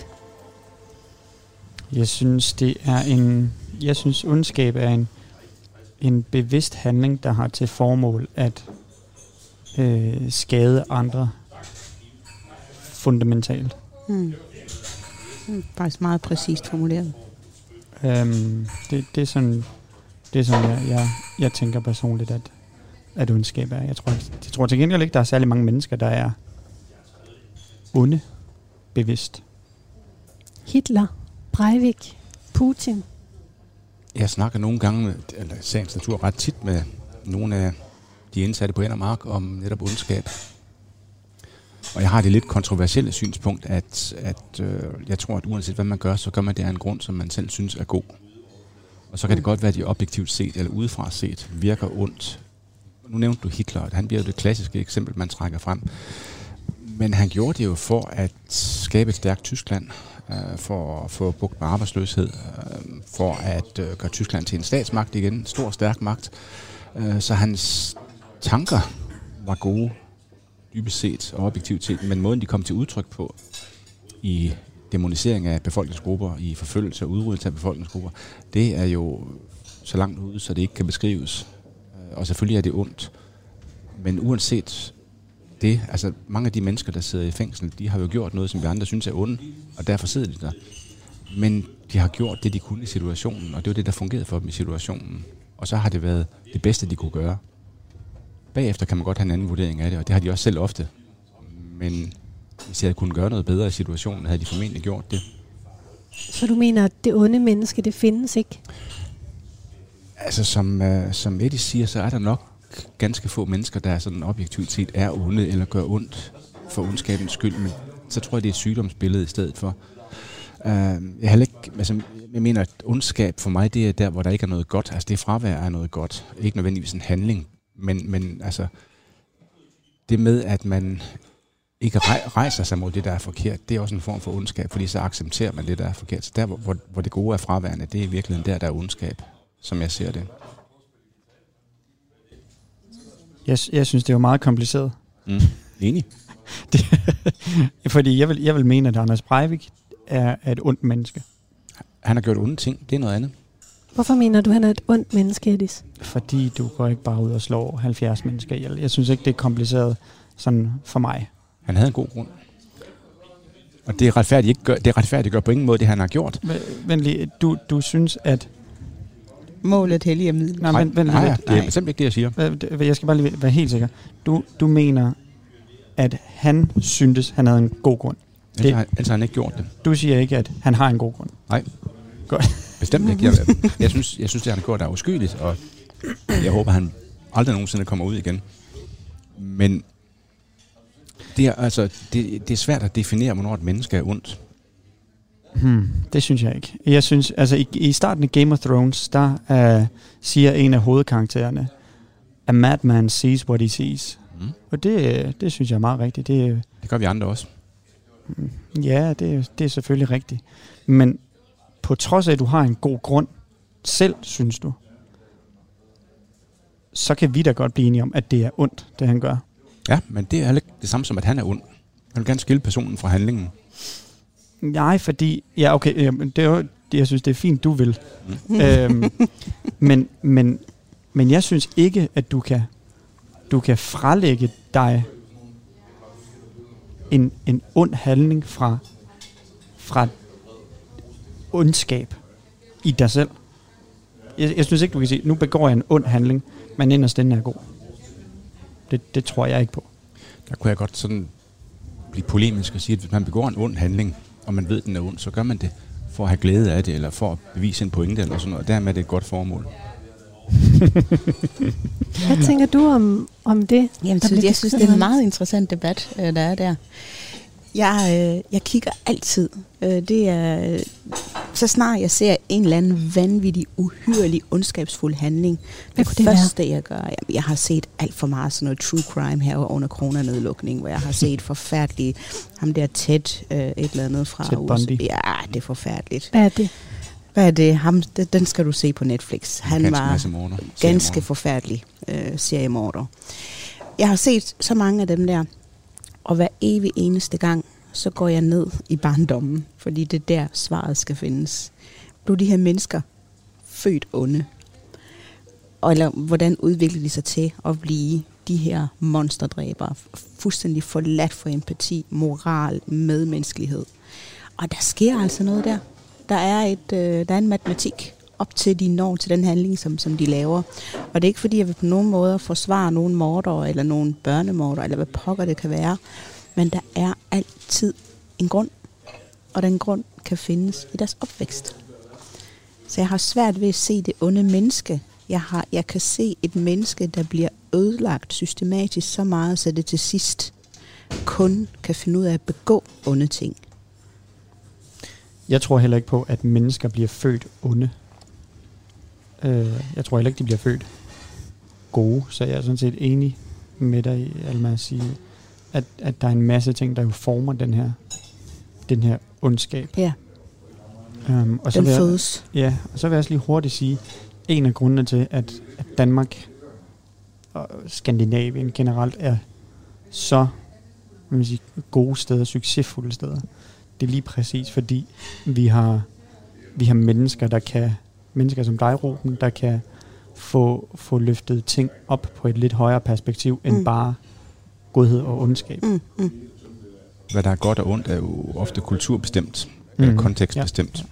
S6: Jeg synes, det er en... Jeg synes, ondskab er en, en bevidst handling, der har til formål at øh, skade andre fundamentalt.
S5: Hmm. Hmm, faktisk meget præcist formuleret.
S6: Øhm, det, det er sådan, det er sådan jeg, jeg, jeg tænker personligt, at, at ondskab er. Jeg tror, jeg tror til gengæld ikke, der er særlig mange mennesker, der er onde bevidst.
S1: Hitler, Breivik, Putin.
S7: Jeg snakker nogle gange, eller sagens natur ret tit med nogle af de indsatte på Endermark om netop ondskab. Og jeg har det lidt kontroversielle synspunkt, at, at øh, jeg tror, at uanset hvad man gør, så gør man det af en grund, som man selv synes er god. Og så kan det godt være, at de objektivt set, eller udefra set, virker ondt. Nu nævnte du Hitler, han bliver jo det klassiske eksempel, man trækker frem. Men han gjorde det jo for at skabe et stærkt Tyskland, øh, for at få bugt med arbejdsløshed, øh, for at øh, gøre Tyskland til en statsmagt igen, en stor, stærk magt. Øh, så hans tanker var gode, dybest set og objektivt set, men måden de kom til udtryk på i demonisering af befolkningsgrupper, i forfølgelse og udryddelse af befolkningsgrupper, det er jo så langt ude, så det ikke kan beskrives. Øh, og selvfølgelig er det ondt. Men uanset det. Altså, mange af de mennesker, der sidder i fængsel, de har jo gjort noget, som vi andre synes er ondt, og derfor sidder de der. Men de har gjort det, de kunne i situationen, og det var det, der fungerede for dem i situationen. Og så har det været det bedste, de kunne gøre. Bagefter kan man godt have en anden vurdering af det, og det har de også selv ofte. Men hvis de havde kunnet gøre noget bedre i situationen, havde de formentlig gjort det.
S1: Så du mener, at det onde menneske, det findes ikke?
S7: Altså, som, uh, som Eddie siger, så er der nok ganske få mennesker, der sådan objektivt set er onde eller gør ondt for ondskabens skyld, men så tror jeg, det er et sygdomsbillede i stedet for. Uh, jeg, har ikke, altså, jeg mener, at ondskab for mig, det er der, hvor der ikke er noget godt. Altså, det er fravær af noget godt. Ikke nødvendigvis en handling, men, men altså, det med, at man ikke rejser sig mod det, der er forkert, det er også en form for ondskab, fordi så accepterer man det, der er forkert. Så der, hvor, hvor det gode er fraværende, det er i virkeligheden der, der er ondskab, som jeg ser det.
S6: Jeg, jeg synes, det er jo meget kompliceret.
S7: Mm. Enig.
S6: det, fordi jeg vil, jeg vil mene, at Anders Breivik er, er et ondt menneske.
S7: Han har gjort onde ting. Det er noget andet.
S1: Hvorfor mener du, at han er et ondt menneske, Edis?
S6: Fordi du går ikke bare ud og slår 70 mennesker ihjel. Jeg synes ikke, det er kompliceret sådan for mig.
S7: Han havde en god grund. Og det er retfærdigt, ikke gør, det er retfærdigt gør på ingen måde det, han har gjort.
S6: Venlig, du, du synes, at
S5: målet helliger middel.
S6: Nej, men,
S7: nej, nej, det er bestemt ikke det, jeg siger.
S6: Jeg skal bare lige være helt sikker. Du, du mener, at han syntes, han havde en god grund.
S7: Det, ellers, har, ellers har han ikke gjort det.
S6: Du siger ikke, at han har en god grund.
S7: Nej. Godt. Bestemt ikke. Jeg, jeg, synes, jeg synes, det han har gjort er uskyldigt, og jeg håber, han aldrig nogensinde kommer ud igen. Men det er, altså, det, det er svært at definere, hvornår et menneske er ondt.
S6: Hmm, det synes jeg ikke. Jeg synes, altså i, i starten af Game of Thrones, der uh, siger en af hovedkaraktererne, A madman sees what he sees. Mm. Og det, det synes jeg er meget rigtigt. Det,
S7: det gør vi andre også.
S6: Ja, det, det er selvfølgelig rigtigt. Men på trods af, at du har en god grund, selv synes du, så kan vi da godt blive enige om, at det er ondt, det han gør.
S7: Ja, men det er heller ikke det samme som, at han er ond. Han vil gerne skille personen fra handlingen.
S6: Nej, fordi... Ja, okay, det er jo, jeg synes, det er fint, du vil. Mm. øhm, men, men, men jeg synes ikke, at du kan, du kan frelægge dig en, en ond handling fra, fra ondskab i dig selv. Jeg, jeg synes ikke, du kan sige, nu begår jeg en ond handling, men inderst den er god. Det, det tror jeg ikke på.
S7: Der kunne jeg godt sådan blive polemisk og sige, at hvis man begår en ond handling, og man ved, at den er ond, så gør man det for at have glæde af det, eller for at bevise en pointe, eller sådan noget. Dermed er det et godt formål.
S1: Hvad tænker du om, om det?
S5: Jamen, så jeg synes, det er en meget interessant debat, øh, der er der. Jeg, øh, jeg kigger altid. Øh, det er, så snart jeg ser en eller anden vanvittig, uhyrelig, ondskabsfuld handling. Hvad det, det første, være? jeg gør, jamen, jeg har set alt for meget sådan noget true crime her under coronanedlukning, hvor jeg har set forfærdeligt, ham der Ted, øh, et eller andet fra
S6: Ted USA.
S5: Ja, det er forfærdeligt.
S1: Hvad er det?
S5: Hvad er det? Ham, det, den skal du se på Netflix. Han ganske var ganske forfærdelig øh, seriemorder. Jeg har set så mange af dem der, og hver evig eneste gang, så går jeg ned i barndommen, fordi det er der, svaret skal findes. Blev de her mennesker født onde? Og eller hvordan udvikler de sig til at blive de her monsterdræbere? Fuldstændig forladt for empati, moral, medmenneskelighed. Og der sker altså noget der. Der er, et, øh, der er en matematik op til, de når til den handling, som, som de laver. Og det er ikke fordi, jeg vil på nogen måde forsvare nogen morder, eller nogen børnemorder, eller hvad pokker det kan være. Men der er altid en grund, og den grund kan findes i deres opvækst. Så jeg har svært ved at se det onde menneske. Jeg, har, jeg kan se et menneske, der bliver ødelagt systematisk så meget, så det til sidst kun kan finde ud af at begå onde ting.
S6: Jeg tror heller ikke på, at mennesker bliver født onde. Øh, jeg tror heller ikke, de bliver født gode, så jeg er sådan set enig med dig Alma, at sige, at, at der er en masse ting, der jo former den her, den her ondskab.
S5: Ja.
S6: Um, og så
S5: den
S6: vil jeg. Ja, og så vil jeg også lige hurtigt sige, en af grundene til, at, at Danmark og Skandinavien generelt er så man sige, gode steder, succesfulde steder, det er lige præcis fordi, vi har, vi har mennesker, der kan, mennesker som dig, Ruben, der kan få, få løftet ting op på et lidt højere perspektiv, end mm. bare godhed og ondskab.
S5: Mm, mm.
S7: Hvad der er godt og ondt, er jo ofte kulturbestemt, mm. eller kontekstbestemt.
S6: Ja.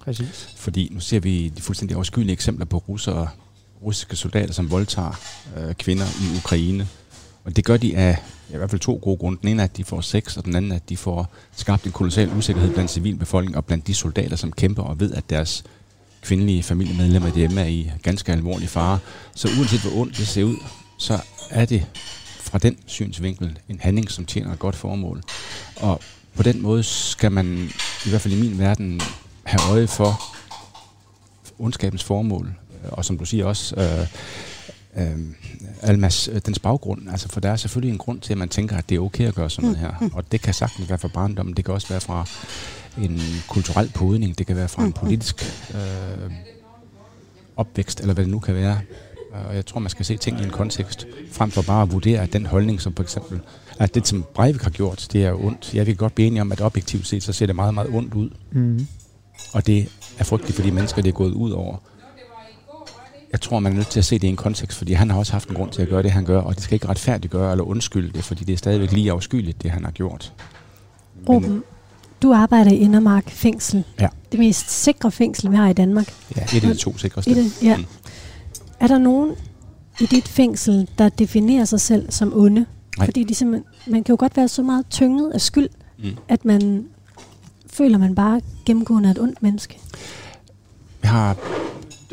S6: Præcis.
S7: Fordi nu ser vi de fuldstændig afskyelige eksempler på russere, russiske soldater, som voldtager øh, kvinder i Ukraine. Og det gør de af ja, i hvert fald to gode grunde. Den ene er, at de får sex, og den anden er, at de får skabt en kolossal usikkerhed blandt civilbefolkningen og blandt de soldater, som kæmper og ved, at deres kvindelige familiemedlemmer hjemme er i ganske alvorlig fare. Så uanset hvor ondt det ser ud, så er det fra den synsvinkel en handling, som tjener et godt formål. Og på den måde skal man, i hvert fald i min verden, have øje for ondskabens formål. Og som du siger også, øh, øh, Almas, øh, dens baggrund. Altså, for der er selvfølgelig en grund til, at man tænker, at det er okay at gøre sådan noget her. Og det kan sagtens være fra barndommen, det kan også være fra en kulturel podning, det kan være fra en politisk øh, opvækst, eller hvad det nu kan være. Og jeg tror, man skal se ting i en kontekst, frem for bare at vurdere at den holdning, som for eksempel, at det, som Breivik har gjort, det er ondt. Jeg vil godt blive enig om, at objektivt set, så ser det meget, meget ondt ud.
S6: Mm.
S7: Og det er frygteligt for de mennesker, det er gået ud over. Jeg tror, man er nødt til at se det i en kontekst, fordi han har også haft en grund til at gøre det, han gør, og det skal ikke retfærdiggøre eller undskylde det, fordi det er stadigvæk lige afskyeligt, det han har gjort.
S1: Ruben, du arbejder i Indermark fængsel.
S7: Ja.
S1: Det mest sikre fængsel, vi har i Danmark.
S7: Ja, et af de to sikreste.
S1: Et ja.
S7: Mm.
S1: Er der nogen i dit fængsel, der definerer sig selv som onde?
S7: Nej.
S1: Fordi de simpelthen, man kan jo godt være så meget tynget af skyld,
S7: Mm.
S1: at man føler, man bare gennemgående er et ondt menneske.
S7: Jeg har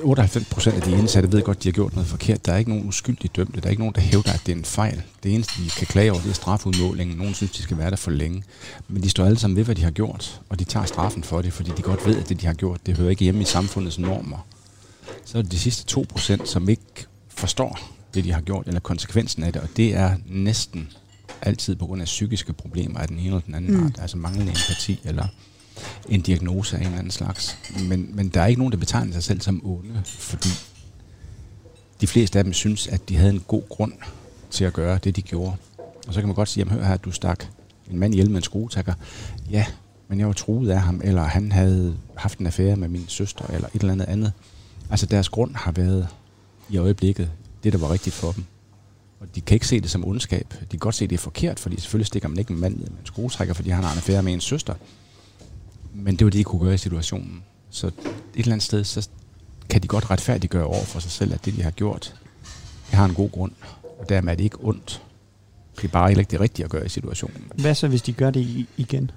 S7: 98 procent af de indsatte ved godt, de har gjort noget forkert. Der er ikke nogen uskyldige dømte. Der er ikke nogen, der hævder, at det er en fejl. Det eneste, de kan klage over, det er strafudmålingen. Nogen synes, de skal være der for længe. Men de står alle sammen ved, hvad de har gjort, og de tager straffen for det, fordi de godt ved, at det, de har gjort, det hører ikke hjemme i samfundets normer. Så er det de sidste 2 procent, som ikke forstår det, de har gjort, eller konsekvensen af det, og det er næsten altid på grund af psykiske problemer af den ene eller den anden mm. art, altså manglende empati, eller en diagnose af en eller anden slags. Men, men der er ikke nogen, der betegner sig selv som onde, fordi de fleste af dem synes, at de havde en god grund til at gøre det, de gjorde. Og så kan man godt sige, jamen hør her, du stak en mand ihjel med en skruetakker. Ja, men jeg var truet af ham, eller han havde haft en affære med min søster, eller et eller andet andet. Altså deres grund har været i øjeblikket det, der var rigtigt for dem. Og de kan ikke se det som ondskab. De kan godt se, at det er forkert, fordi selvfølgelig stikker man ikke en mand ned med en skruetrækker, fordi han har en affære med en søster. Men det var det, de kunne gøre i situationen. Så et eller andet sted, så kan de godt retfærdiggøre over for sig selv, at det, de har gjort, det har en god grund. Og dermed er det ikke ondt. Det er bare ikke det rigtige at gøre i situationen.
S6: Hvad så, hvis de gør det igen?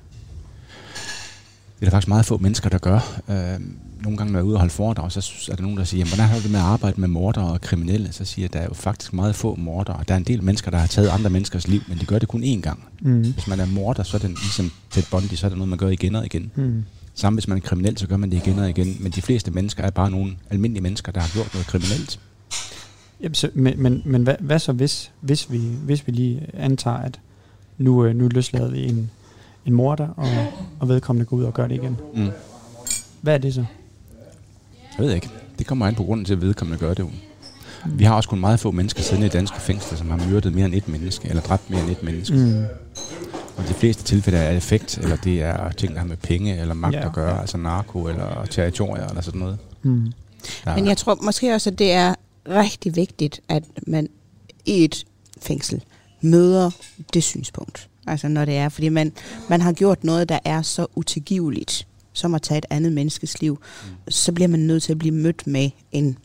S7: Det er der faktisk meget få mennesker, der gør. Øh, nogle gange, når jeg er ude og holde foredrag, så er der nogen, der siger, hvordan har du det med at arbejde med morder og kriminelle? Så siger jeg, at der er jo faktisk meget få morder. Der er en del mennesker, der har taget andre menneskers liv, men de gør det kun én gang.
S6: Mm.
S7: Hvis man er morder, så er det ligesom Ted Bundy, så er det noget, man gør igen og igen.
S6: Mm.
S7: Samme hvis man er kriminel, så gør man det igen og igen. Men de fleste mennesker er bare nogle almindelige mennesker, der har gjort noget kriminelt.
S6: Jamen, så, men men, men hvad, hvad så, hvis, hvis, vi, hvis vi lige antager, at nu, øh, nu løslader vi en, en morder, og, og vedkommende går ud og gør det igen?
S7: Mm.
S6: Hvad er det så?
S7: Jeg ved ikke. Det kommer an på grunden til, at vedkommende gør det. jo. Vi har også kun meget få mennesker siddende i danske fængsler, som har myrdet mere end et menneske, eller dræbt mere end et menneske.
S6: Mm.
S7: Og de fleste tilfælde er effekt, eller det er ting, der har med penge eller magt
S6: Ja,
S7: at gøre, altså narko eller territorier eller sådan noget.
S6: Mm.
S7: Der
S5: Men jeg tror måske også, at det er rigtig vigtigt, at man i et fængsel møder det synspunkt. Altså når det er, fordi man, man har gjort noget, der er så utilgiveligt, som at tage et andet menneskes liv, så bliver man nødt til at blive mødt med en,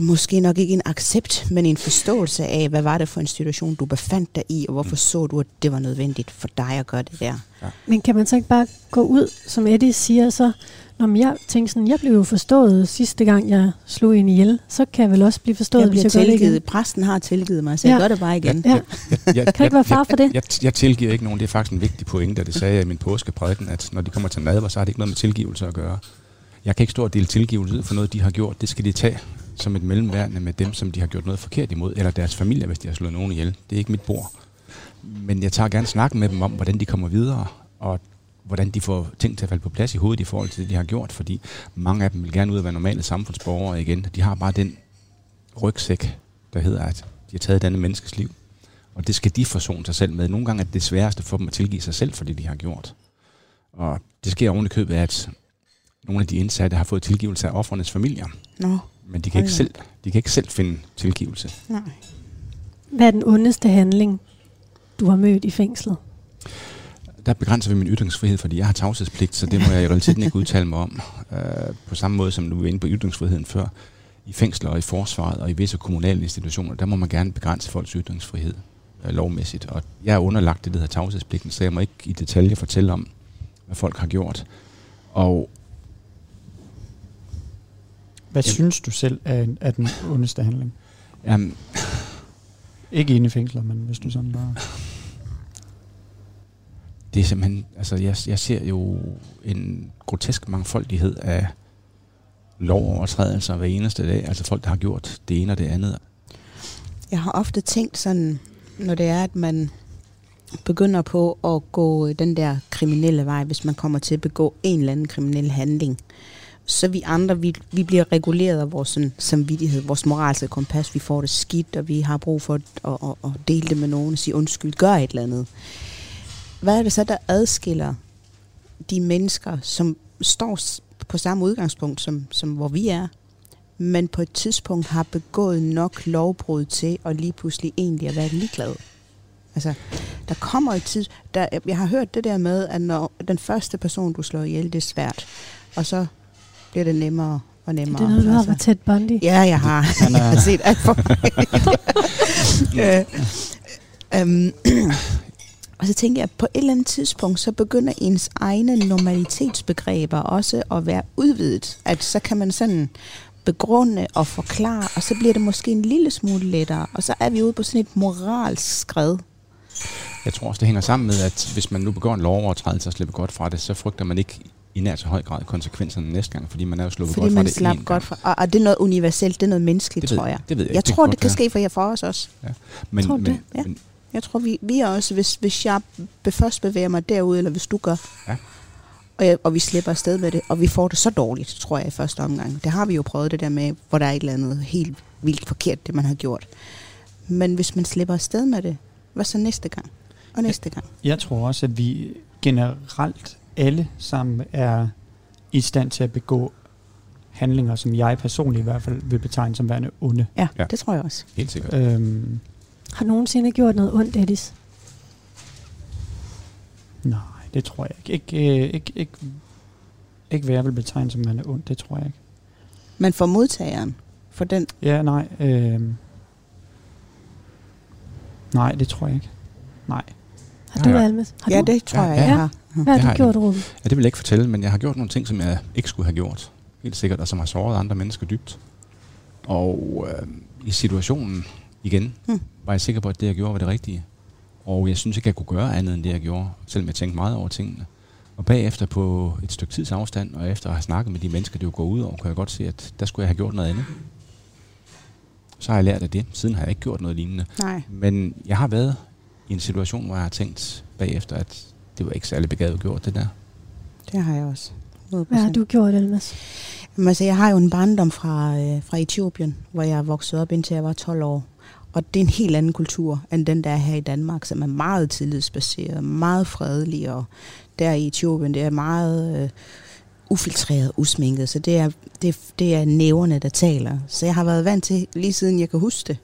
S5: måske nok ikke en accept, men en forståelse af, hvad var det for en situation, du befandt dig i, og hvorfor så du, at det var nødvendigt for dig at gøre det der.
S1: Men kan man så ikke bare gå ud, som Eddie siger, så når jeg tænker sådan, jeg blev jo forstået sidste gang, jeg slog en ihjel, så kan jeg vel også blive forstået,
S5: Jeg
S1: hvis
S5: bliver
S1: jeg gør det igen.
S5: tilgivet. Præsten har tilgivet mig, så jeg
S1: Ja.
S5: gør det bare igen.
S1: Ja.
S7: jeg, jeg,
S1: Kan der ikke være far for det?
S7: Jeg, jeg, jeg tilgiver ikke nogen. Det er faktisk en vigtig pointe, og det sagde jeg i min påskeprædiken, at når de kommer til nadver, så har det ikke noget med tilgivelse at gøre. Jeg kan ikke stå og dele tilgivelse ud for noget, de har gjort. Det skal de tage som et mellemværende med dem, som de har gjort noget forkert imod, eller deres familie, hvis de har slået nogen ihjel. Det er ikke mit bord. Men jeg tager gerne snakken med dem om, hvordan de kommer videre, og hvordan de får ting til at falde på plads i hovedet i forhold til det, de har gjort, fordi mange af dem vil gerne ud og være normale samfundsborgere igen. De har bare den rygsæk, der hedder, at de har taget denne menneskes liv. Og det skal de forsone sig selv med. Nogle gange er det det sværeste for dem at tilgive sig selv for det, de har gjort. Og det sker oven i købet at nogle af de indsatte har fået tilgivelse af offrenes familier.
S5: Nå,
S7: Men de kan, ikke selv, de kan ikke selv finde tilgivelse.
S5: nej.
S1: Hvad er den ondeste handling, du har mødt i fængslet?
S7: Der begrænser vi min ytringsfrihed, fordi jeg har tavshedspligt, så det må jeg i realiteten ikke udtale mig om. Øh, på samme måde som du var inde på ytringsfriheden før. I fængsler og i forsvaret og i visse kommunale institutioner, der må man gerne begrænse folks ytringsfrihed øh, lovmæssigt. Og jeg er underlagt det, der hedder tavshedspligten, så jeg må ikke i detaljer fortælle om, hvad folk har gjort. Og
S6: Hvad
S7: Jamen.
S6: synes du selv er, er den ondeste handling?
S7: jamen,
S6: Ikke inde i fængsler, men hvis du sådan bare
S7: det er simpelthen, altså jeg, jeg ser jo en grotesk mangfoldighed af lovovertrædelser hver eneste dag. Altså folk, der har gjort det ene og det andet.
S5: Jeg har ofte tænkt sådan, når det er, at man begynder på at gå den der kriminelle vej, hvis man kommer til at begå en eller anden kriminel handling, så vi andre, vi, vi bliver reguleret af vores sådan, samvittighed, vores moralske kompas. Vi får det skidt, og vi har brug for at, at, at, at dele det med nogen og sige undskyld, gør et eller andet. Hvad er det så, der adskiller de mennesker, som står på samme udgangspunkt, som, som hvor vi er, men på et tidspunkt har begået nok lovbrud til at lige pludselig egentlig at være ligeglad. Altså, der kommer et tid... Der, jeg har hørt det der med, at når den første person, du slår ihjel, det er svært, og så bliver det nemmere og nemmere.
S1: Det er noget, du har
S5: altså.
S1: fra Ted Bundy.
S5: Ja, jeg har.
S6: Han
S5: Jeg har set alt for øh, øhm, og så tænker jeg, at på et eller andet tidspunkt, så begynder ens egne normalitetsbegreber også at være udvidet. At så kan man sådan begrunde og forklare, og så bliver det måske en lille smule lettere. Og så er vi ude på sådan et moralsk skred.
S7: Jeg tror også, det hænger sammen med, at hvis man nu begår en lovovertrædelse og slipper godt fra det, så frygter man ikke i nær så høj grad konsekvenserne næste gang, fordi man er jo sluppet
S5: Fordi
S7: godt fra
S5: man
S7: det
S5: slap
S7: én
S5: godt fra. Og, og det er noget universelt, det er noget menneskeligt,
S7: Det ved,
S5: tror jeg.
S7: det ved jeg,
S5: Jeg
S7: ikke.
S5: tror,
S7: godt
S5: det kan ske for jer for os også.
S7: Men,
S1: Tror
S7: men,
S1: det?
S5: Ja.
S7: men,
S5: Jeg tror, vi, vi er også, hvis, hvis jeg be- først bevæger mig derud, eller hvis du gør,
S7: Ja.
S5: og, jeg, og vi slipper afsted med det, og vi får det så dårligt, tror jeg, i første omgang. Det har vi jo prøvet det der med, hvor der er et eller andet helt vildt forkert, det man har gjort. Men hvis man slipper afsted med det, hvad så næste gang? Og næste gang.
S6: jeg tror også, at vi generelt alle sammen er i stand til at begå handlinger, som jeg personligt i hvert fald vil betegne som værende onde.
S5: Ja,
S7: Ja.
S5: ja. det tror jeg også.
S7: helt sikkert.
S6: Øhm,
S1: Har du nogensinde gjort noget ondt, Edis?
S6: nej, det tror jeg ikke. Ikke, øh, ikke, ikke, ikke hvad jeg vil betegne som værende ondt, det tror jeg ikke.
S5: Men for modtageren, for den,
S6: Ja, nej. Øh, nej, det tror jeg ikke. Nej.
S1: Har du
S7: ja.
S1: det, Almes? Har
S5: ja,
S1: du?
S5: det tror
S7: Ja,
S5: jeg,
S7: ja.
S5: jeg har.
S1: Hvad har
S7: Det
S1: du
S7: har
S1: gjort. Ruben?
S7: Ja, det vil jeg ikke fortælle, men jeg har gjort nogle ting, som jeg ikke skulle have gjort. Helt sikkert, og som har såret andre mennesker dybt. Og øh, i situationen igen,
S5: Hmm.
S7: Var jeg sikker på, at det, jeg gjorde, var det rigtige. Og jeg synes ikke, jeg kunne gøre andet end det, jeg gjorde, selvom jeg tænkte meget over tingene. Og bagefter på et stykke tids afstand, og efter at have snakket med de mennesker, det jo går ud over, kunne jeg godt se, at der skulle jeg have gjort noget andet. Så har jeg lært af det. Siden har jeg ikke gjort noget lignende.
S5: Nej.
S7: Men jeg har været i en situation, hvor jeg har tænkt bagefter, at det var ikke særlig begavet gjort, det der.
S5: Det har jeg også. 100%.
S1: Hvad har du gjort, Almes?
S5: Jamen, altså, jeg har jo en barndom fra, øh, fra Etiopien, hvor jeg vokset op indtil jeg var 12 år. Og det er en helt anden kultur, end den der er her i Danmark, som er meget tillidsbaseret, meget fredelig, og der i Etiopien, det er meget øh, ufiltreret, usminket, så det er, det, det er næverne, der taler. Så jeg har været vant til, lige siden jeg kan huske det,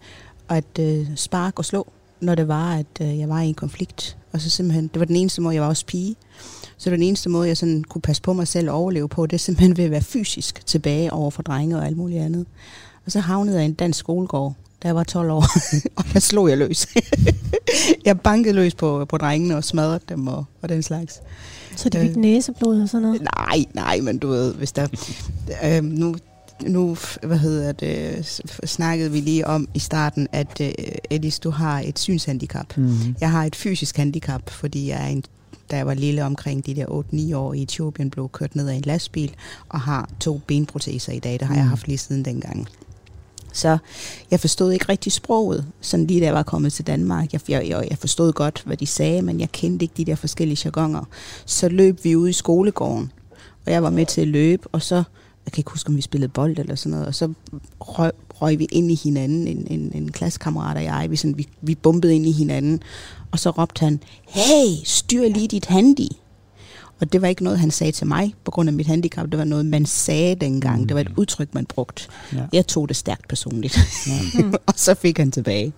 S5: at øh, spark og slå, når det var, at øh, jeg var i en konflikt. Og så simpelthen, det var den eneste måde, jeg var også pige. Så den eneste måde, jeg sådan kunne passe på mig selv og overleve på, det er simpelthen ved at være fysisk tilbage over for drenge og alt muligt andet. Og så havnede jeg i en dansk skolegård, da jeg var 12 år, og der slog jeg løs. jeg bankede løs på, på drengene og smadrede dem og, og den slags.
S1: Så de
S5: Øh.
S1: fik næseblod og sådan noget?
S5: Nej, nej, men du ved, hvis der... øh, nu, nu, hvad hedder det, snakkede vi lige om i starten, at øh, Edis, du har et synshandicap.
S6: Mm.
S5: Jeg har et fysisk handicap, fordi jeg er en, da jeg var lille omkring de der 8-9 år i Etiopien, blev kørt ned af en lastbil og har to benproteser i dag. Det har jeg
S6: Mm.
S5: haft lige siden dengang. Så jeg forstod ikke rigtig sproget, sådan lige da jeg var kommet til Danmark. Jeg, jeg, jeg forstod godt, hvad de sagde, men jeg kendte ikke de der forskellige jargoner. Så løb vi ud i skolegården, og jeg var med til at løbe, og så, jeg kan ikke huske, om vi spillede bold eller sådan noget, og så røg, røg vi ind i hinanden, en, en, en klassekammerat og jeg, vi, sådan, vi, vi bumpede ind i hinanden, og så råbte han, hey, styr lige dit handy. Og det var ikke noget, han sagde til mig på grund af mit handicap. Det var noget, man sagde dengang. Det var et udtryk, man brugte.
S6: Ja.
S5: Jeg tog det stærkt personligt.
S6: Ja.
S5: og så fik han tilbage.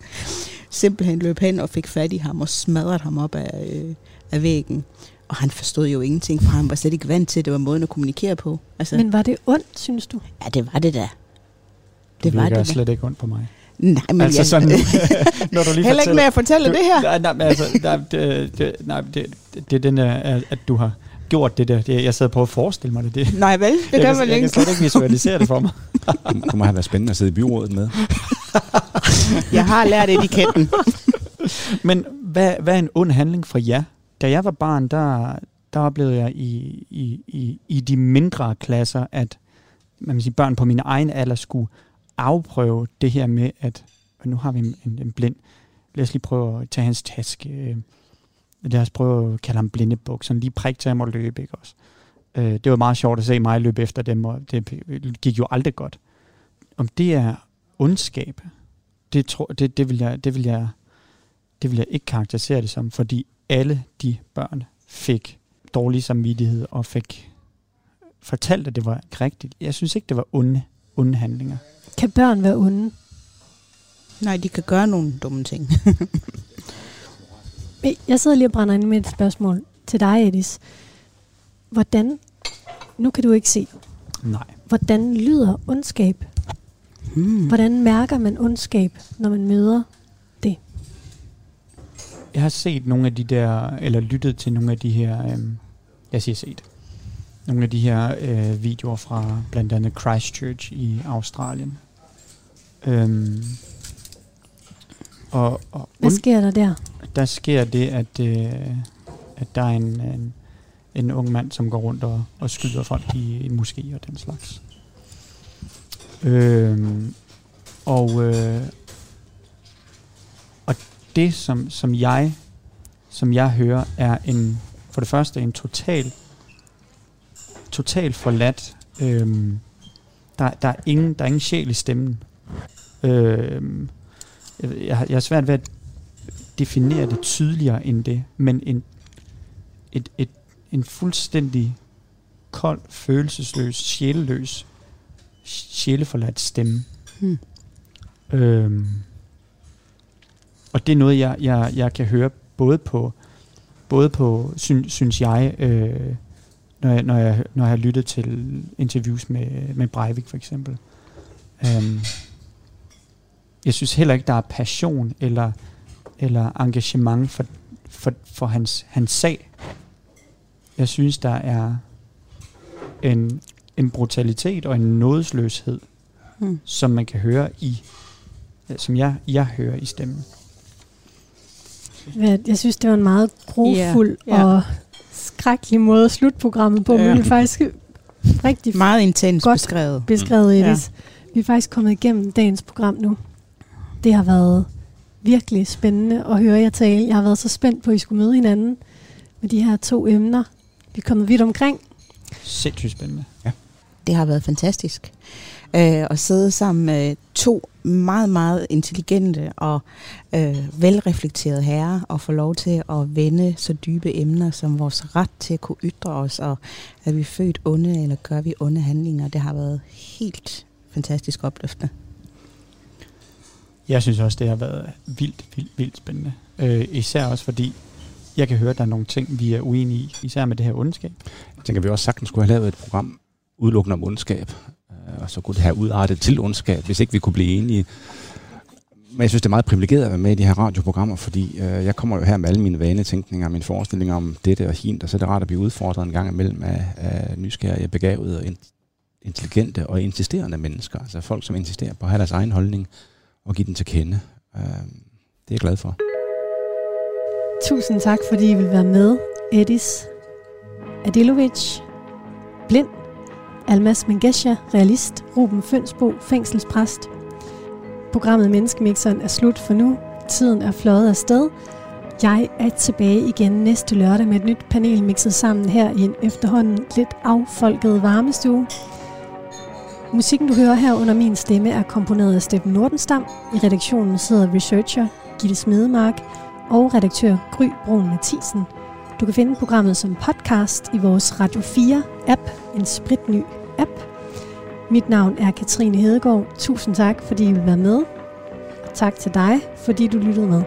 S5: simpelthen løb hen og fik fat i ham og smadrede ham op af, øh, af væggen. Og han forstod jo ingenting, for han var slet ikke vant til, at det var måden at kommunikere på. Altså,
S1: Men var det ondt, synes du?
S5: ja, det var det da.
S6: Det
S5: Det var det da.
S6: slet ikke ondt på mig.
S5: Nej, men
S6: altså
S5: jeg,
S6: sådan, når du lige
S5: heller ikke med at fortælle
S6: du,
S5: det her.
S6: Nej, nej, men altså, nej, det, det, nej, det, det, det er den der, at at du har gjort det der. Det, jeg sad på at forestille mig det. det
S5: Nej vel, det
S6: jeg, kan,
S5: man
S6: jeg kan
S5: ikke.
S6: slet ikke visualisere det for mig.
S7: Det kunne have været spændende at sidde i byrådet med.
S5: Jeg har lært etiketten.
S6: Men hvad, hvad er en ond handling for jer? Da jeg var barn, der, der oplevede jeg i, i, i, i de mindre klasser, at man kan sige, børn på min egen alder skulle afprøve det her med, at nu har vi en, en, en blind. Lad os lige prøve at tage hans taske. Lad os prøve at kalde ham blindebuk. Sådan lige prik til ham og løbe, ikke også? Øh, Det var meget sjovt at se mig løbe efter dem, og det gik jo aldrig godt. Om det er ondskab, det, tror, det, det, vil jeg, det vil jeg det vil jeg ikke karakterisere det som, fordi alle de børn fik dårlig samvittighed og fik fortalt, at det var ikke rigtigt. Jeg synes ikke, det var onde, onde handlinger.
S1: Kan børn være onde?
S5: Nej, de kan gøre nogle dumme ting.
S1: Jeg sidder lige og brænder ind med et spørgsmål til dig, Edis. Hvordan, nu kan du ikke se,
S6: Nej.
S1: hvordan lyder ondskab?
S5: Hmm.
S1: Hvordan mærker man ondskab, når man møder det?
S6: Jeg har set nogle af de der, eller lyttet til nogle af de her, øhm, jeg siger set, nogle af de her øh, videoer fra blandt andet Christchurch i Australien. Øhm, og, og
S1: Hvad sker der der?
S6: Der sker det, at, øh, at der er en, en, en ung mand, som går rundt og, og skyder folk i, i moskéer og den slags. Øh, og, øh, og det, som, som jeg som jeg hører, er en for det første en total total forladt. Øhm, der, der, er ingen, der er ingen sjæl i stemmen. Øhm, jeg, jeg, jeg har svært ved at definere det tydeligere end det, men en, et, et, en fuldstændig kold, følelsesløs, sjæleløs, sjæleforladt stemme.
S5: Hmm.
S6: Øhm, og det er noget, jeg, jeg, jeg kan høre både på, både på syn, synes jeg, øh, når jeg, når, jeg, når jeg har lyttet til interviews med, med Breivik for eksempel. Øhm, jeg synes heller ikke, der er passion eller, eller engagement for, for, for hans, hans sag. Jeg synes, der er en, en brutalitet og en nådesløshed,
S5: Hmm.
S6: som man kan høre i, som jeg, jeg hører i stemmen.
S1: Jeg, jeg synes, det var en meget grofuld
S5: Ja, ja.
S1: og skrækkelig måde at slutte programmet på,
S5: Ja.
S1: men det er faktisk rigtig
S5: Meget intens
S1: Godt.
S5: beskrevet.
S1: beskrevet,
S5: Ja.
S1: Edis. Vi er faktisk kommet igennem dagens program nu. Det har været virkelig spændende at høre jer tale. Jeg har været så spændt på, at I skulle møde hinanden med de her to emner. Vi er kommet vidt omkring.
S6: Sindssygt spændende.
S5: Det har været fantastisk. Øh, at sidde sammen med to meget, meget intelligente og øh, velreflekterede herrer og få lov til at vende så dybe emner som vores ret til at kunne ytre os, og er vi født onde, eller gør vi onde handlinger. Det har været helt fantastisk opløftende.
S6: Jeg synes også, det har været vildt, vildt, vildt spændende. Øh, især også fordi, jeg kan høre, at der er nogle ting, vi er uenige i. Især med det her ondskab.
S7: Jeg tænker, vi også sagtens skulle have lavet et program udelukkende om ondskab. Øh, Og så kunne det have udartet til ondskab, hvis ikke vi kunne blive enige. Men jeg synes, det er meget privilegeret at være med i de her radioprogrammer, fordi øh, jeg kommer jo her med alle mine vanetænkninger og mine forestillinger om dette og hint, og så er det rart at blive udfordret en gang imellem af, af nysgerrige, begavede og intelligente og insisterende mennesker. Altså folk, som insisterer på at have deres egen holdning og give den til kende. Øh, det er jeg glad for.
S1: Tusind tak, fordi I vil være med. Edis Adilovic, blind. Almas Mengesha, realist. Ruben Fønsbo, fængselspræst. Programmet Menneskemixeren er slut for nu. Tiden er fløjet afsted. Jeg er tilbage igen næste lørdag med et nyt panel mixet sammen her i en efterhånden lidt affolket varmestue. Musikken, du hører her under min stemme, er komponeret af Steffen Nordenstam. I redaktionen sidder researcher Gitte Smedemark og redaktør Gry Brun Mathisen. Du kan finde programmet som podcast i vores Radio 4-app, en spritny app. Mit navn er Katrine Hedegaard. Tusind tak, fordi I vil være med. Tak til dig, fordi du lyttede med.